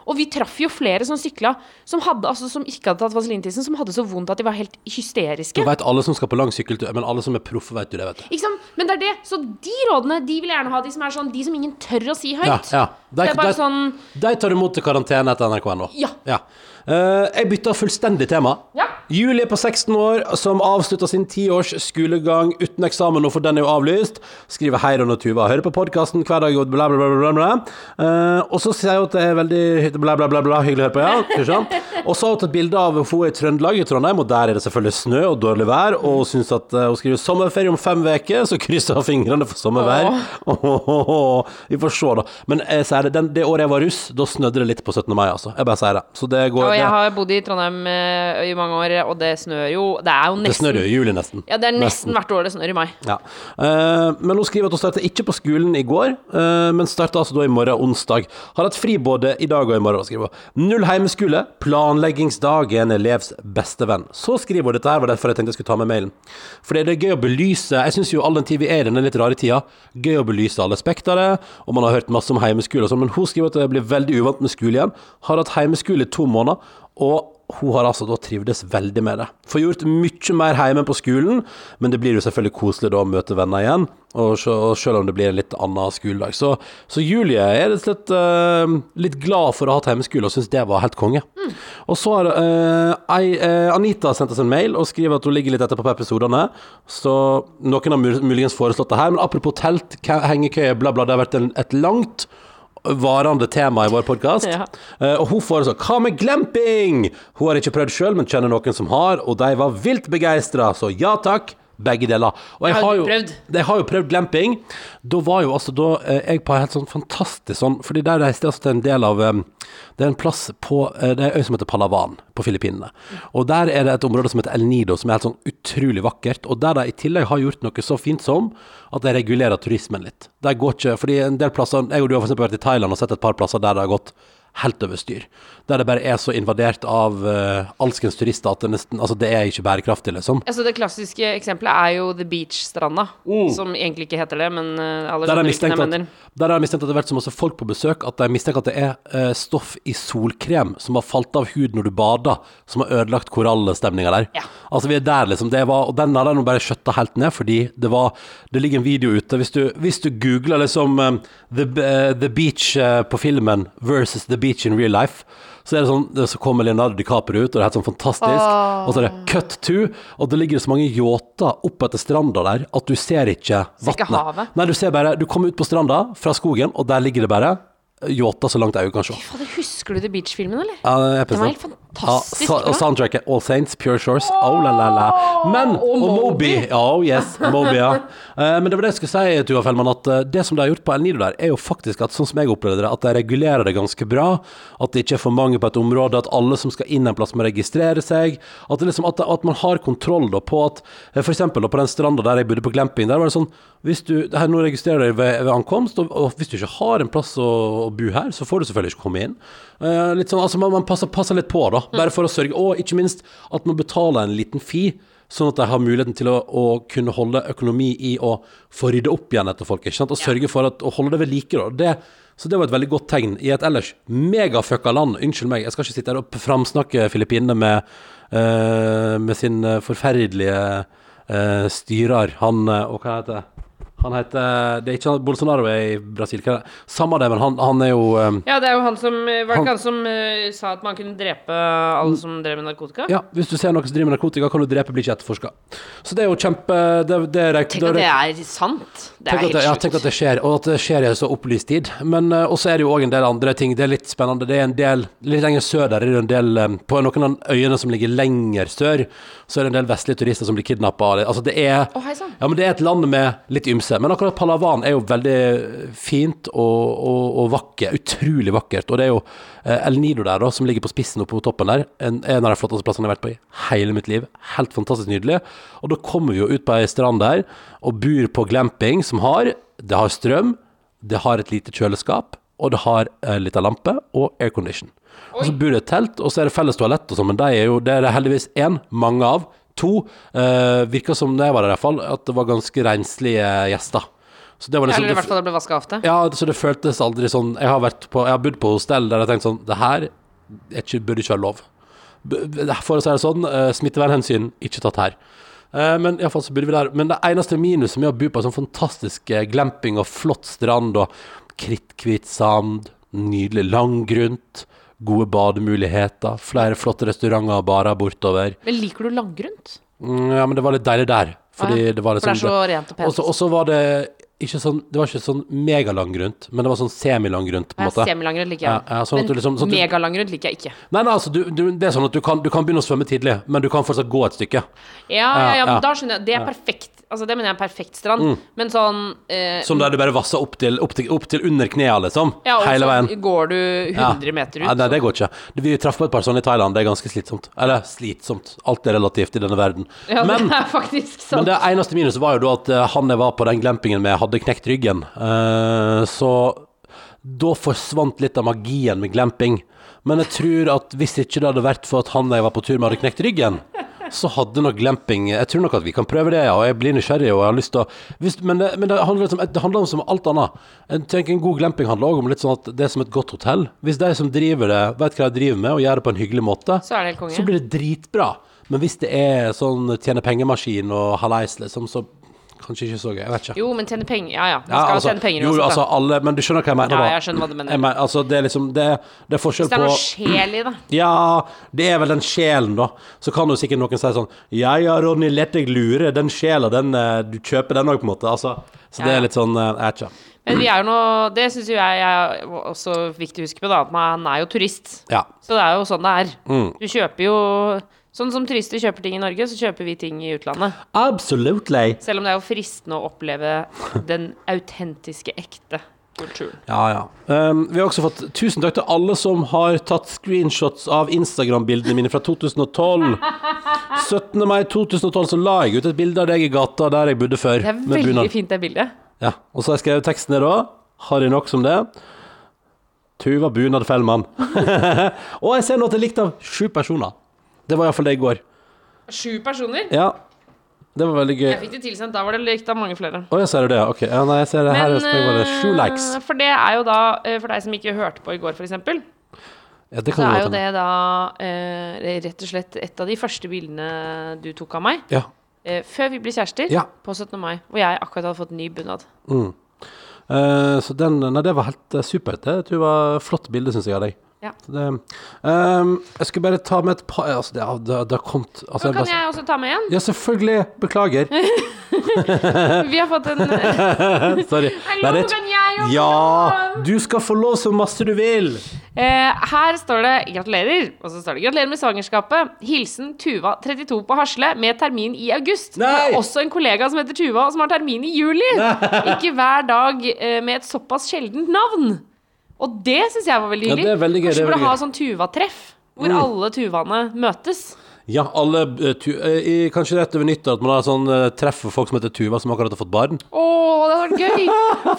Og vi traff jo flere som sykla, som, hadde, altså, som ikke hadde tatt vaselintissen, som hadde så vondt at de var helt hysteriske.
Du vet alle som skal på lang sykkeltur, men alle som er proffe, vet du det, vet du.
Ikke sant? Men det er det. Så de rådene de vil gjerne ha, de som er sånn De som ingen tør å si høyt.
ja. De,
Det er bare
de,
sånn
de tar du imot til karantene etter nrk.no.
Ja.
Eh, jeg bytter fullstendig tema.
Ja.
Julie på 16 år som avslutta sin tiårs skolegang uten eksamen nå, for den er jo avlyst. Skriver hei, Ron og Tuva. Hører på podkasten hver dag og bla, bla, bla. bla, bla. Uh, og så sier hun at det er veldig bla, bla, bla, bla hyggelig å høre på, ja. <laughs> Og så har hun tatt bilde av hun er i Trøndelag, i Trondheim, og der er det selvfølgelig snø og dårlig vær. Og hun syns at eh, hun skriver sommerferie om fem uker, så krysser hun fingrene for sommervær. <laughs> Vi får se, da. Men jeg sier det, den, det året jeg var russ, da snødde det litt på 17. mai, altså. Jeg bare sier det. Så det går
Og jeg har bodd i Trondheim eh, i mange år, og det snør jo Det er jo
det snør jo i juli, nesten.
Ja, det er nesten hvert år det snør i mai.
Ja. Uh, men hun skriver at hun startet ikke på skolen i går, uh, men starta altså da i morgen, onsdag. Har hatt fri både i dag og i morgen, skriver hun. Null heimeskole, planleggingsdag er en elevs beste venn. Så skriver hun dette her, var derfor jeg tenkte jeg skulle ta med mailen. For det er gøy å belyse Jeg syns jo all den tid vi er i denne litt rare tida, gøy å belyse alle spektere og man har hørt masse om heimeskole og sånn, men hun skriver at det blir veldig uvant med skole igjen. Har hatt heimeskole i to måneder. og hun har altså da trivdes veldig med det. Får gjort mye mer hjemme på skolen, men det blir jo selvfølgelig koselig da å møte venner igjen. Og se- og selv om det blir en litt annen skoledag. Så, så Julie er rett og slett uh, litt glad for å ha hatt hjemmeskole, og syns det var helt konge. Og så har uh, ei, uh, Anita sendt oss en mail og skriver at hun ligger litt etter på episodene. Så noen har mul- muligens foreslått det her, men apropos telt, hengekøye, bla, bla, det har vært en, et langt varende tema i vår podkast.
Ja.
Eh, og hun foreslo hva med glamping? Hun har ikke prøvd sjøl, men kjenner noen som har, og de var vilt begeistra, så ja takk. Begge deler. Og jeg
Har
jo? Jeg har jo prøvd glamping. Da var jo altså da eh, jeg på en helt sånn fantastisk sånn Fordi der reiste jeg altså til en del av eh, Det er en plass på eh, Det er en øy som heter Palawan på Filippinene. Og der er det et område som heter El Nido, som er helt sånn utrolig vakkert. Og der de i tillegg har gjort noe så fint som at de regulerer turismen litt. De går ikke Fordi en del plasser Jeg og du har eksempel vært i Thailand og sett et par plasser der det har gått helt over styr. Der det bare er så invadert av uh, alskens turister at det nesten Altså, det er ikke bærekraftig, liksom.
Altså Det klassiske eksempelet er jo The Beach-stranda, som egentlig ikke heter det, men uh, alle skjønner hvilken jeg mener.
der har jeg mistenkt at det har vært så masse folk på besøk at de mistenker at det er uh, stoff i solkrem som har falt av hud når du bader, som har ødelagt korallstemninga der.
Ja.
Altså vi er der, liksom. Det var, og den har de bare skjøtta helt ned, fordi det var Det ligger en video ute. Hvis du, hvis du googler liksom eh, the, uh, the Beach på filmen versus The Beach in real life, så er det sånn, det- så kommer Leonardo DiCaprio ut, og det er helt sånn fantastisk. Og så er det cut to, og det ligger så mange yachter oppetter stranda der at du ser ikke vannet. Nei, du ser bare Du kommer ut på stranda fra skogen, og der ligger det bare yachter så langt øyet kan se.
Fader, husker du The Beach-filmen, eller?
Ja, det
Den var helt
episode.
Fantastisk
Ja, og soundtracket All Saints, Pure Shores, oh la la la. Men, og Moby. Oh yes, Moby, ja. <laughs> Eh, men det var det jeg skulle si, Tuva Fellmann, at eh, det som de har gjort på El Nido der, er jo faktisk at sånn som jeg opplevde det, at de regulerer det ganske bra. At det ikke er for mange på et område, at alle som skal inn en plass må registrere seg. At, det liksom, at, at man har kontroll da, på at eh, For eksempel på den stranda der jeg bodde på glamping, der var det sånn hvis du, her Nå registrerer du ved, ved ankomst, og, og hvis du ikke har en plass å, å bo her, så får du selvfølgelig ikke komme inn. Eh, litt sånn, altså Man, man passer, passer litt på, da. Bare for å sørge Og ikke minst at man betaler en liten fee. Sånn at de har muligheten til å, å kunne holde økonomi i å få rydde opp igjen etter folk. ikke sant? Og sørge for at, å holde det ved like. da. Det, så det var et veldig godt tegn i et ellers megafucka land. Unnskyld meg, jeg skal ikke sitte her og framsnakke Filippinene med, uh, med sin eh, forferdelige uh, styrer. Han uh, Og hva heter det? Han heter Det er ikke Bolsonaro er i Brasil. Hva er det? Samme det, men han, han er jo um,
Ja, det er jo han som Var det ikke han som uh, sa at man kunne drepe alle som drev med narkotika?
Ja, hvis du ser noen som driver med narkotika, kan du drepe, blir ikke etterforska. Så det er jo kjempe Det, det er
Tenk at det er sant. Det er helt
det, ja, tenk at det skjer, og at det skjer i en så opplyst tid. Men uh, også er det jo òg en del andre ting. Det er litt spennende. Det er en del Litt lenger sør der er det en del um, På noen av øyene som ligger lenger sør, så er det en del vestlige turister som blir kidnappa. Altså det er
Å, hei sann.
Ja, men det er et land med litt ymse. Men akkurat Palawan er jo veldig fint og, og, og vakkert. Utrolig vakkert. Og det er jo eh, El Nido der, da, som ligger på spissen oppe på toppen der. En, en av de flotteste plassene jeg har vært på i hele mitt liv. Helt fantastisk nydelig. Og da kommer vi jo ut på ei strand der og bor på glamping, som har Det har strøm, det har et lite kjøleskap, og det har ei litt av lampe og aircondition. Og så bor det et telt, og så er det felles toalett og sånn, men de er jo, det er det heldigvis én, mange av. To, uh, virka som da jeg var der i hvert fall, at det var ganske renslige gjester. Så det var liksom
Eller i
det-
hvert fall det ble vaska ofte.
Ja, så det føltes aldri sånn Jeg har, på, jeg har bodd på hostell der jeg har tenkt sånn Det her er ikke, burde ikke være lov. For å si det sånn, uh, smittevernhensyn ikke tatt her. Eh, Men fall så burde vi der. Men det eneste minuset med å bo på en sånn fantastisk eh, glamping og flott strand og kritthvit sand, nydelig langgrunt, gode bademuligheter, flere flotte restauranter og barer bortover.
Men liker du langgrunt?
Mm, Ja, men det var litt deilig der. Fordi
Ja,
det var
For det
liksom
er så rent og pent.
og så var det ikke sånn Det var ikke sånn megalangrunt, men det var sånn semilangrunt, på en måte.
Semilangrundt liker jeg.
ja, sånn
men
liksom- sånn at
liker jeg ikke.
Nei, nei, altså, du, du, det er sånn at du kan, du kan begynne å svømme tidlig, men du kan fortsatt gå et stykke.
Ja, ja, ja, men da skjønner jeg. Det er perfekt. Altså, det mener jeg er en perfekt strand. Men sånn eh,
Som der du bare vasser opp til, opp til, opp til under knærne, liksom.
Ja, og
hele
så
veien.
går du 100
Ja.
meter
Ja,
ut.
nei, det går ikke. Vi traff på et par sånne i Thailand, det er ganske slitsomt. Eller slitsomt. Alt er relativt i denne verden.
Ja,
men,
det er faktisk sant.
men det eneste minuset var jo da at eh, han jeg var på den glampingen med, hadde knekt ryggen. Eh, så da forsvant litt av magien med glamping. Men jeg tror at hvis ikke det hadde vært for at han jeg var på tur med, hadde knekt ryggen, så hadde nok glamping Jeg tror nok at vi kan prøve det, ja, og jeg blir nysgjerrig og jeg har lyst til å hvis, Men, det, men det, handler om, det handler om som alt annet. Jeg tenker En god glamping handler også om litt sånn at det er som et godt hotell. Hvis de som driver det, vet hva de driver med, og gjør det på en hyggelig måte,
Så er det konge.
så blir det dritbra. Men hvis det er sånn tjene pengemaskin og hallais, liksom, så kanskje ikke så gøy. Jeg vet ikke.
Jo, men tjene penger Ja, ja. Man
Ja,
skal
altså,
tjene penger
jo,
også,
altså alle, men du skjønner hva jeg mener?
Ja, jeg skjønner hva du mener.
Mener, altså, det er liksom Det, det er forskjell på
Hvis det er
på
noe sjel i det.
Ja, det er vel den sjelen, da. Så kan jo sikkert noen si sånn Ja ja, Ronny, let deg lure. Den sjela, den eh, Du kjøper den òg, på en måte. Altså, så det
Ja, det
er litt sånn eh, Jeg vet ikke.
Men vi er jo nå Det syns jo jeg er også viktig å huske på, da. At man er jo turist.
Ja.
Så det er jo sånn det er.
Mm.
Du kjøper jo Sånn som turister kjøper ting i Norge, så kjøper vi ting i utlandet.
Absolutely.
Selv om det er jo fristende å oppleve den autentiske, ekte kulturen.
Ja, ja. Um, vi har også fått tusen takk til alle som har tatt screenshots av Instagram-bildene mine fra 2012. 17. mai 2012 så la jeg ut et bilde av deg i gata der jeg bodde før.
Det er veldig fint, det bildet.
Ja, og så har jeg skrevet teksten ned da. Harry nok som det. Tuva Bunad Fellmann. <laughs> og jeg ser nå at det er likt av sju personer. Det var iallfall det i går.
Sju personer.
Ja, det var veldig gøy.
Jeg fikk det tilsendt. Da var det likt av mange flere.
Å, jeg ser det. Ok, ja, nei, jeg ser det her.
Men,
det sju
eh,
likes.
For det er jo da, eh, for deg som ikke hørte på i går, f.eks.,
Ja, det
så er jo det da eh, rett og slett et av de første bildene du tok av meg.
Ja.
eh, før vi ble kjærester,
Ja.
på 17. mai, hvor jeg akkurat hadde fått ny bunad.
Mm. Eh, så den Nei, det var helt supert. Det var et flott bilde, syns jeg, av deg.
Ja.
Det, um, jeg skulle bare ta med et par altså, det, har- det, det har kommet altså,
kan jeg også ta med en.
Ja, selvfølgelig. Beklager. <laughs>
Vi har fått en eh, <laughs>
Sorry.
Hallo,
Det er et-
kan jeg også
Ja, du skal få lov så masse du vil.
eh, Her står det 'gratulerer', og så står det 'gratulerer med svangerskapet'. Hilsen Tuva 32 på Hasle med termin i august.
Nei!
Også en kollega som heter Tuva, som har termin i juli. Ikke hver dag eh, med et såpass sjeldent navn. Og det syns jeg var veldig
Ja,
hyggelig.
er veldig gøy,
Kanskje vi burde ha sånn Tuva-treff, hvor alle Tuvaene møtes.
Ja, alle eh, tu, eh, i, Kanskje rett over nyttår at man har sånn eh, treff for folk som heter Tuva, som akkurat har fått barn.
Å, det hadde vært gøy!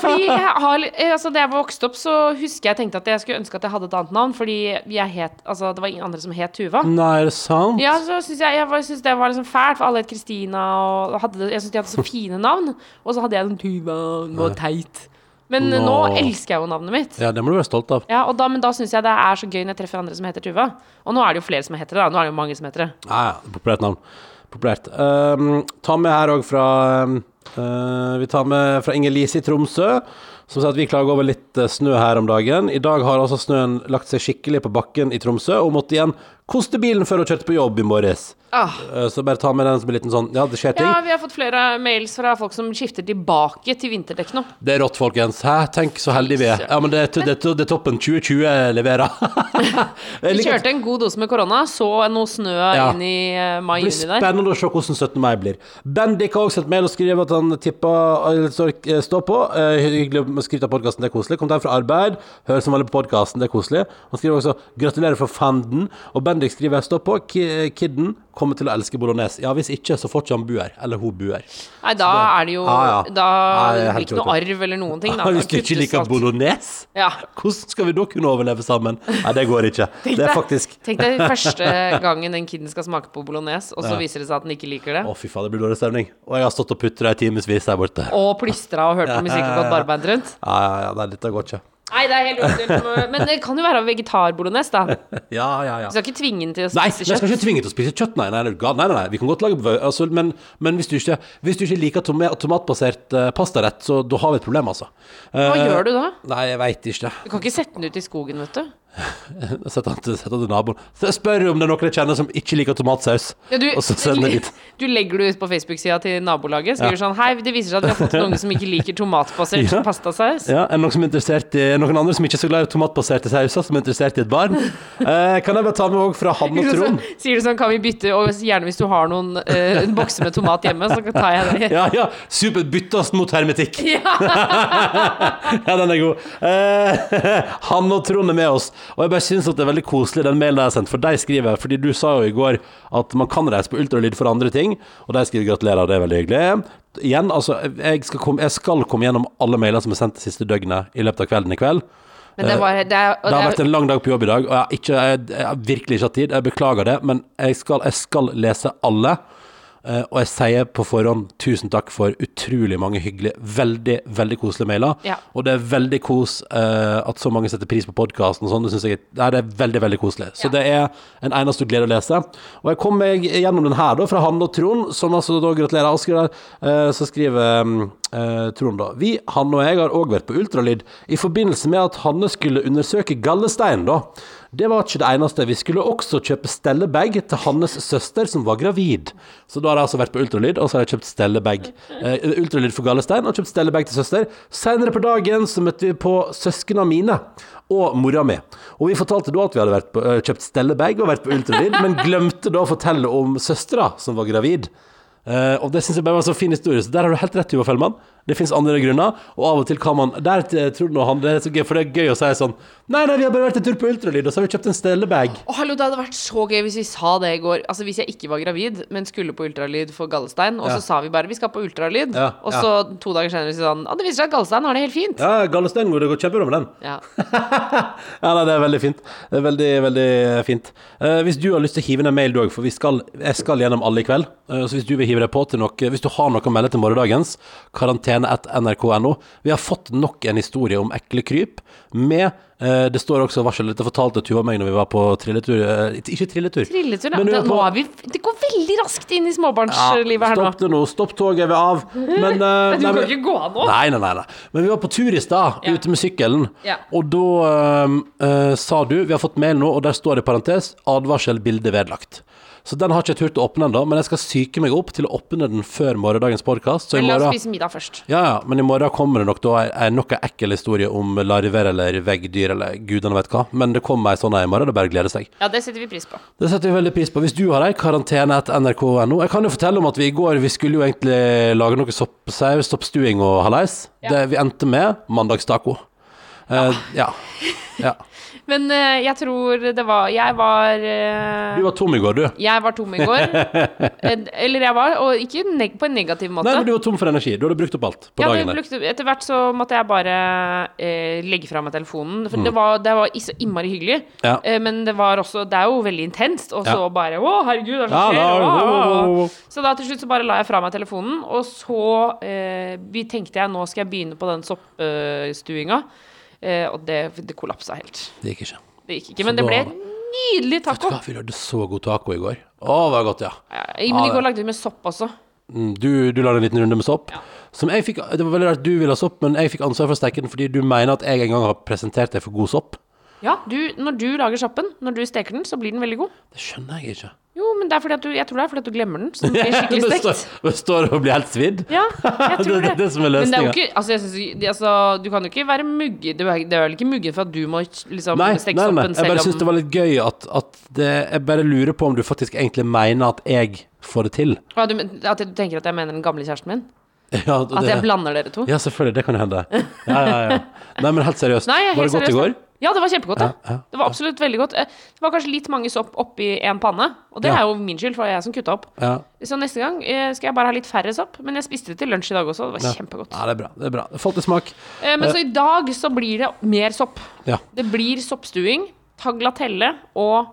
Fordi jeg har, altså, Da jeg vokste opp, så husker jeg tenkte at jeg skulle ønske at jeg hadde et annet navn, fordi jeg het, altså, det var ingen andre som het Tuva.
Nei, er det sant?
Ja, så synes jeg, jeg synes det var liksom fælt, for alle het Kristina, og hadde, jeg synes de hadde så fine navn. Og så hadde jeg den Tuva, det var teit. Men eh, nå
Nå.
elsker jeg jo navnet mitt.
Ja, det må du være stolt av.
Ja, og da, Men da syns jeg det er så gøy når jeg treffer andre som heter Tuva. Og nå er det jo flere som heter det. da Nå er det jo mange som heter det.
Ja, ja, populært navn. Populært. Um, ta med her òg fra um, uh, Vi tar med fra Inger Lise i Tromsø, som sier at vi klager over litt uh, snø her om dagen. I dag har altså snøen lagt seg skikkelig på bakken i Tromsø, og måtte igjen koste bilen før hun kjørte på jobb i morges.
Ah.
Uh, så bare ta med den som en liten sånn Ja, det skjer ting.
Ja, vi har fått flere mails fra folk som skifter tilbake til vinterdekk nå.
Det er rått, folkens. Hæ? Tenk så heldige vi er. Ja, men det, er- det, det toppen 2020 leverer. <laughs>
Vi kjørte en god dose med korona, så noe snø
Ja.
inn i
Det blir
mai-juni der.
spennende å se hvordan 17. mai blir. Bendik har også sendt mail og skriver at han tippa stå eh, på. Eh, hyggelig å skrive av podkasten, det er koselig. Kom deg fra arbeid, hør som vanlig på podkasten, det er koselig. Han skriver også 'gratulerer for fanden'. Og Bendik skriver 'stå på, kidden kommer til å elske bolognese'. Ja, hvis ikke, så får ikke han bu her. Eller hun bu her.
Nei, da er det jo
ah, ja.
Da
Nei, det
blir det ikke noe arv eller noen ting. Da. <laughs>
Hvis du ikke liker
alt.
bolognese,
Ja.
hvordan skal vi da kunne overleve sammen? Nei, det går ikke. Det er faktisk
Tenk deg første gangen den kiden skal smake på bolognese, og så
Ja.
viser det seg at den ikke liker det.
Å, fy faen, det blir dårlig stemning. Og jeg har stått og putra i timevis der borte.
Og plystra og hørt på musikk og gått barbeint rundt.
Ja, ja, ja, nei, dette går ikke.
Nei, det er helt uaktuelt. <laughs> Men det kan jo være vegetarbolognese, da. <laughs>
Ja, ja, ja.
Du skal ikke tvinge den til å
Nei,
spise
jeg skal ikke tvinge til å spise kjøtt, nei. Nei, nei, nei, nei, nei. Vi kan godt lage altså, men, men hvis, du ikke, hvis du ikke liker toma tomatbasert uh, pastarett, så da har vi et problem, altså.
Hva gjør du da?
Nei, jeg veit ikke.
Du kan ikke sette den ut i skogen, vet du. <laughs>
Sett han til, han naboen. Så Spør om det er noen jeg kjenner som ikke liker tomatsaus.
Ja, du,
og så send det dit.
du legger det ut på Facebook-sida til nabolaget. Skriver sånn Hei, det viser seg at vi har fått <laughs> noen som ikke liker tomatbasert
Ja.
pastasaus.
Ja, er noen, som er interessert i, noen andre som ikke er så glad i tomatbaserte sauser, som er interessert i et barn? <laughs> Eh, kan jeg bare ta med òg fra Hanne og Trond?
Sier du sånn, kan vi bytte Og gjerne hvis du har noen eh, en bokse med tomat hjemme, så tar jeg det.
Ja, ja. Supert. Byttes mot hermetikk. Ja, den er god. Eh, han og Trond er med oss, og jeg bare syns at det er veldig koselig, den mailen jeg har sendt. For de skriver, fordi du sa jo i går at man kan reise på ultralyd for andre ting, og de skriver gratulerer, det er veldig hyggelig. Igjen, altså, jeg skal, komme, jeg skal komme gjennom alle mailer som er sendt det siste døgnet i løpet av kvelden i kveld.
Men det var det er,
Det har vært en lang dag på jobb i dag, og jeg har, ikke, jeg, jeg har virkelig ikke hatt tid. Jeg beklager det, men jeg skal, jeg skal lese alle. Eh, og jeg sier på forhånd tusen takk for utrolig mange hyggelige, veldig veldig koselige mailer.
Ja.
Og det er veldig kos uh, at så mange setter pris på podkasten og sånn. Det synes jeg nei, det er veldig veldig koselig. Så
Ja.
det er en eneste glede å lese. Og jeg kom meg gjennom den her, da, fra Hanne og Trond, som altså da gratulerer Asker. uh, så skriver mm, eh, Trond da Vi, han og jeg, har òg vært på ultralyd i forbindelse med at Hanne skulle undersøke gallestein, da. Det var ikke det eneste. Vi skulle også kjøpe stellebag til Hannes søster, som var gravid. Så da har jeg altså vært på ultralyd, og så har jeg kjøpt stellebag. Eh, ultralyd for gallestein, og kjøpt stellebag til søster. Senere på dagen så møtte vi på søsknene mine og mora mi. Og vi fortalte da at vi hadde på, eh, kjøpt stellebag og vært på ultralyd, men glemte da å fortelle om søstera som var gravid. Eh, og det syns jeg bare var en så fin historie. Så der har du helt rett, Joa Fellmann. Det fins andre grunner, og av og til kan man Der eh, tror du han det er så gøy, for det er gøy å si sånn Nei, nei, vi har bare vært en tur på ultralyd, og så har vi kjøpt en stellebag.
Å, hallo, det hadde vært så gøy hvis vi sa det i går. Altså Hvis jeg ikke var gravid, men skulle på ultralyd for gallestein, og
Ja.
så sa vi bare 'vi skal på ultralyd',
Ja,
og
ja.
så to dager senere sier han det viser seg at gallestein har det helt fint'.
Ja, gallestein går det går kjempebra med den.
Ja. <laughs>
Ja, nei, det er veldig fint. Det er veldig, veldig fint. Uh, hvis du har lyst til å hive ned mail, du òg, for vi skal, jeg skal gjennom alle i kveld. uh, så hvis du vil hive deg på til noe Hvis du har noe å melde til morgendagens, karantene1nrk.no. Vi har fått nok en historie om ekle kryp med eh, Det står også varsel. Dette fortalte Tuva meg når vi var på trilletur. eh, ikke trilletur.
Trilletur,
vi
Det,
på-
er vi, det går veldig raskt inn i småbarnslivet her nå.
stopp det nå. Stopp toget, er vi av. Men, eh, <laughs>
du
nei,
kan ikke gå av nå.
Nei, nei, nei, nei. Men vi var på tur i stad,
Ja.
ute med sykkelen.
Ja.
Og da øhm, øh, sa du Vi har fått mail nå, og der står det i parentes 'advarsel bilde vedlagt'. Så den har ikke jeg turt å åpne ennå, men jeg skal psyke meg opp til å åpne den før morgendagens podkast. Eller
Men la oss spise middag først.
ja, ja, men i morgen kommer det nok da ei nok en ekkel historie om larver eller veggdyr eller gudene vet hva. Men det kommer ei sånn ei i morgen, det er bare gleder seg.
Ja, det setter vi pris på.
Det setter vi veldig pris på. Hvis du har ei, karantene etter nrk.no. Jeg kan jo fortelle om at vi i går vi skulle jo egentlig lage noe soppsaus, soppstuing og hallais.
Ja.
Det vi endte med mandagstaco. Uh, ja. ja. <laughs>
Men eh, jeg tror det var Jeg var eh,
Du var tom i går, du.
Jeg var tom i går. <laughs> Eh, Eller jeg var, og ikke neg på en negativ måte.
Nei, men du var tom for energi. Du hadde brukt opp alt på
Ja,
dagen der.
brukte, etter hvert så måtte jeg bare eh, legge fra meg telefonen.
Mm.
For det, var, det var så innmari hyggelig.
Ja.
Eh, men det var også Det er jo veldig intenst. Og så
Ja.
bare Å, herregud, det er
Ja,
så skjer.
da-
Å, å, å.
å, å, å.
Så da til slutt så bare la jeg fra meg telefonen. Og så eh, vi tenkte jeg nå skal jeg begynne på den soppstuinga. Eh, og det, det kollapsa helt.
Det gikk ikke.
Det gikk ikke.
Så
Men det ble nydelig
Vet du
taco.
hva, vi lagde så god taco i går. Å, det var godt, ja.
Ja, men i
Ja,
går lagde vi med sopp også.
Mm, Du, du lagde en liten runde med sopp. Som jeg fikk, det var veldig rart du ville ha sopp, men jeg fikk ansvar for å steke den fordi du mener at jeg en gang har presentert deg for god sopp.
Ja, du, når du lager soppen, når du steker den, så blir den veldig god.
Det skjønner jeg ikke.
Jo, men det er fordi at du, jeg tror det er fordi at du glemmer den. Så den blir <laughs> skikkelig stekt.
du, står- du står og blir helt svidd.
Ja, jeg <laughs> tror
Det
det.
det som er
Men det er jo ikke Altså, synes, altså du kan jo ikke være muggen det er vel ikke muggen for at du må liksom
Nei,
steke
nei, nei, jeg bare
selv
syns det var litt gøy at, at det, Jeg bare lurer på om du faktisk egentlig mener at jeg får det til.
Ja, du, At du tenker at jeg mener den gamle kjæresten min? <laughs>
Ja,
At jeg blander dere to.
Ja, selvfølgelig. Det kan hende. Ja, ja, ja. Nei, men helt seriøst.
Nei, er
Var det godt i går?
Ja, det var kjempegodt. det.
Ja, ja.
Det var absolutt veldig godt. Eh, Det var kanskje litt mange sopp oppi en panne, og det
Ja.
er jo min skyld, for det er jeg som kutta opp.
Ja.
Så neste gang eh, skal jeg bare ha litt færre sopp, men jeg spiste det til lunsj i dag også, det var kjempegodt.
ja, det er bra. Det er bra. Fått i smak.
Eh, Men så i dag så blir det mer sopp.
Ja.
Det blir soppstuing, taglatelle og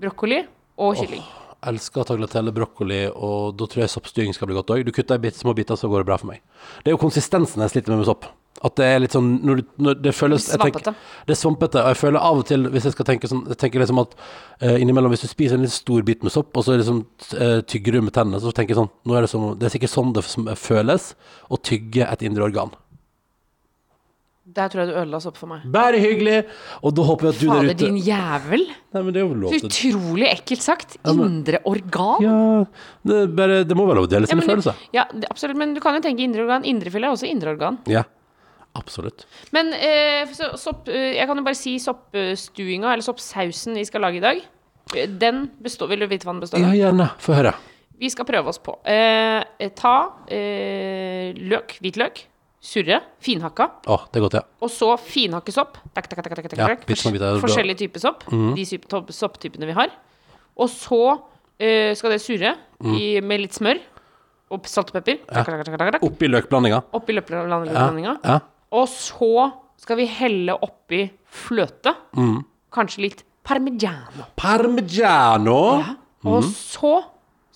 brokkoli og kylling.
Elsker tagliatelle, brokkoli, og da tror jeg soppstyring skal bli godt òg. Du kutter i små biter, så går det bra for meg. Det er jo konsistensen jeg sliter med med sopp. At det er litt sånn når, du- når Det føles jeg tenker- Det er svampete. Og jeg føler av og til, hvis jeg skal tenke sånn Jeg tenker liksom at uh, innimellom, hvis du spiser en litt stor bit med sopp, og så liksom uh, tygger du med tennene, så tenker jeg sånn nå er det, sånn, det er sikkert sånn det føles å tygge et indre organ.
Der tror jeg du ødela sopp for meg.
Bare hyggelig! Og da håper jeg at du der
Fader,
ute
din jævel.
Nei, men det er jo lov til
utrolig ekkelt sagt. Indre organ.
Ja, det, bare, det må være lov å dele sine følelser.
ja, absolutt. Men du kan jo tenke indre organ. Indrefilet er også indre organ.
Ja, absolutt.
Men eh, så, sopp, eh, jeg kan jo bare si soppstuinga, eller soppsausen vi skal lage i dag. eh, Den består Vil du vite hva den består
Ja, gjerne. Få høre.
Vi skal prøve oss på. Eh, ta eh, løk, hvitløk, surre, finhakka.
Å, det er godt, ja.
Og så finhakke sopp. Tak, tak, tak, tak,
Ja.
Forskjellige typer sopp. De syp- topp- sopptypene vi har. Og så eh, skal det surre i, med litt smør og salt og pepper. Ja.
Oppi løkblandinga.
Oppi
løkblandinga.
Ja,
ja.
Og så skal vi helle oppi fløte.
Mm.
Kanskje litt parmigiano.
Parmigiano.
Ja. Og så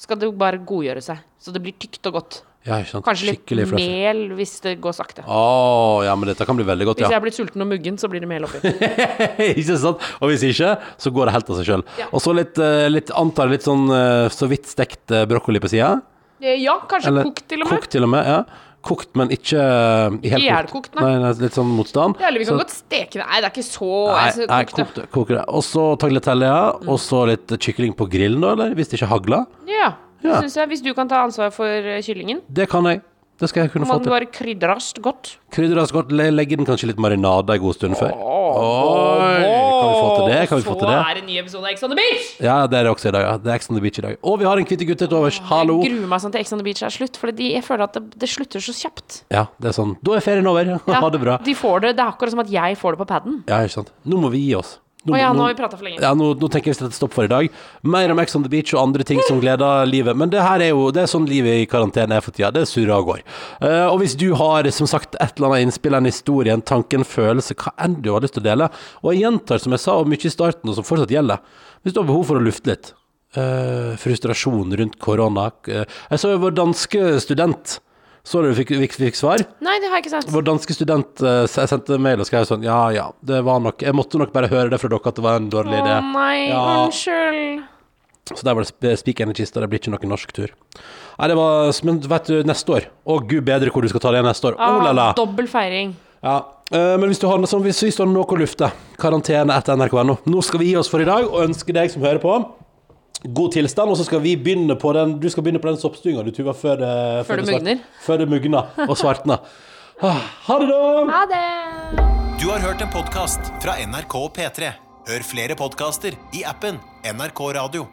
skal det bare godgjøre seg, så det blir tykt og godt.
Ja.
Kanskje litt mel hvis det går sakte.
Oh, ja, men dette kan bli veldig godt,
Hvis jeg blir sulten og muggen, så blir det mel oppi. <laughs>
ikke sant? Og hvis ikke, så går det helt av seg sjøl.
Ja.
Og så litt, eh, litt, antar jeg litt sånn eh, så vidt stekt eh, brokkoli på sida.
Ja, kanskje kokt til og med.
Kokt til og med, ja. Kokt, men ikke eh, helt
Hjelkokt, nei.
Nei, litt sånn motstand.
Ja, eller vi kan
Så-
godt steke det. Nei, det er ikke så
Nei,
altså,
nei
kokt det.
Og så tagliatelle.
Mm.
Og så litt kykling på grillen, da, eller? Hvis det ikke hagler.
Ja,
Ja.
synes jeg. Hvis du kan ta ansvar for eh, kyllingen.
Det kan jeg. Det skal jeg kunne
Må
få
den
til.
bare krydres godt.
Krydres godt. le- Legge den kanskje litt marinade en god stund før. Åh, Oi! Kan vi få til det?
Så er det en ny episode av Ex on the Beach!
Ja, det er det også i dag. ja. Det er Ex on the Beach i dag. Og vi har en kvitte gutte til overs. Hallo!
Jeg gruer meg sånn til Ex on the Beach er slutt, for jeg føler at det, det slutter så kjapt.
Ja, det er sånn. Da er ferien over. <laughs> Ha det bra.
De får det, det er akkurat som at jeg får det på paden.
Ja, ikke sant. Nå må vi gi oss.
Å ja, nå har vi prata for lenge.
Ja, nå, nå tenker jeg vi setter stopp for i dag. Mer om Ex on the Beach og andre ting som gleder livet. Men det her er jo det er sånn livet i karantene er for tida. Det surrer og går. Uh, og hvis du har som sagt et eller annet innspill, en historie, en tanke, en følelse, hva enn du har lyst til å dele Og jeg gjentar som jeg sa, og mye i starten, og som fortsatt gjelder. Hvis du har behov for å lufte litt. Uh, frustrasjon rundt korona. Uh, jeg så jo vår danske student. Så du fikk, fikk, fikk svar?
Nei, det har jeg ikke sett.
Vår danske student eh, s- sendte mail og skrev sånn Ja, ja, det var nok Jeg måtte nok bare høre det fra dere at det var en dårlig
Å
idé.
nei,
Ja.
unnskyld.
Så der var det sp- spiker i kista. Det blir ikke noen norsk tur. Nei, det var Men vet du, neste år Å, gud bedre hvor du skal ta det neste år. Oh la la.
Ah, dobbel feiring.
Ja. eh, men hvis du har noe sånn, hvis, vi står noe å lufte, karantene etter nrk.no. Nå skal vi gi oss for i dag og ønske deg som hører på, god tilstand. Og så skal vi begynne på den Du skal begynne på den soppstuinga du tuva før det
Før det
svart-
mugner.
Før det mugner og svartner. Ah, Ha det, da!
Ha det!
Du har hørt en podkast fra NRK P3. Hør flere podkaster i appen NRK Radio.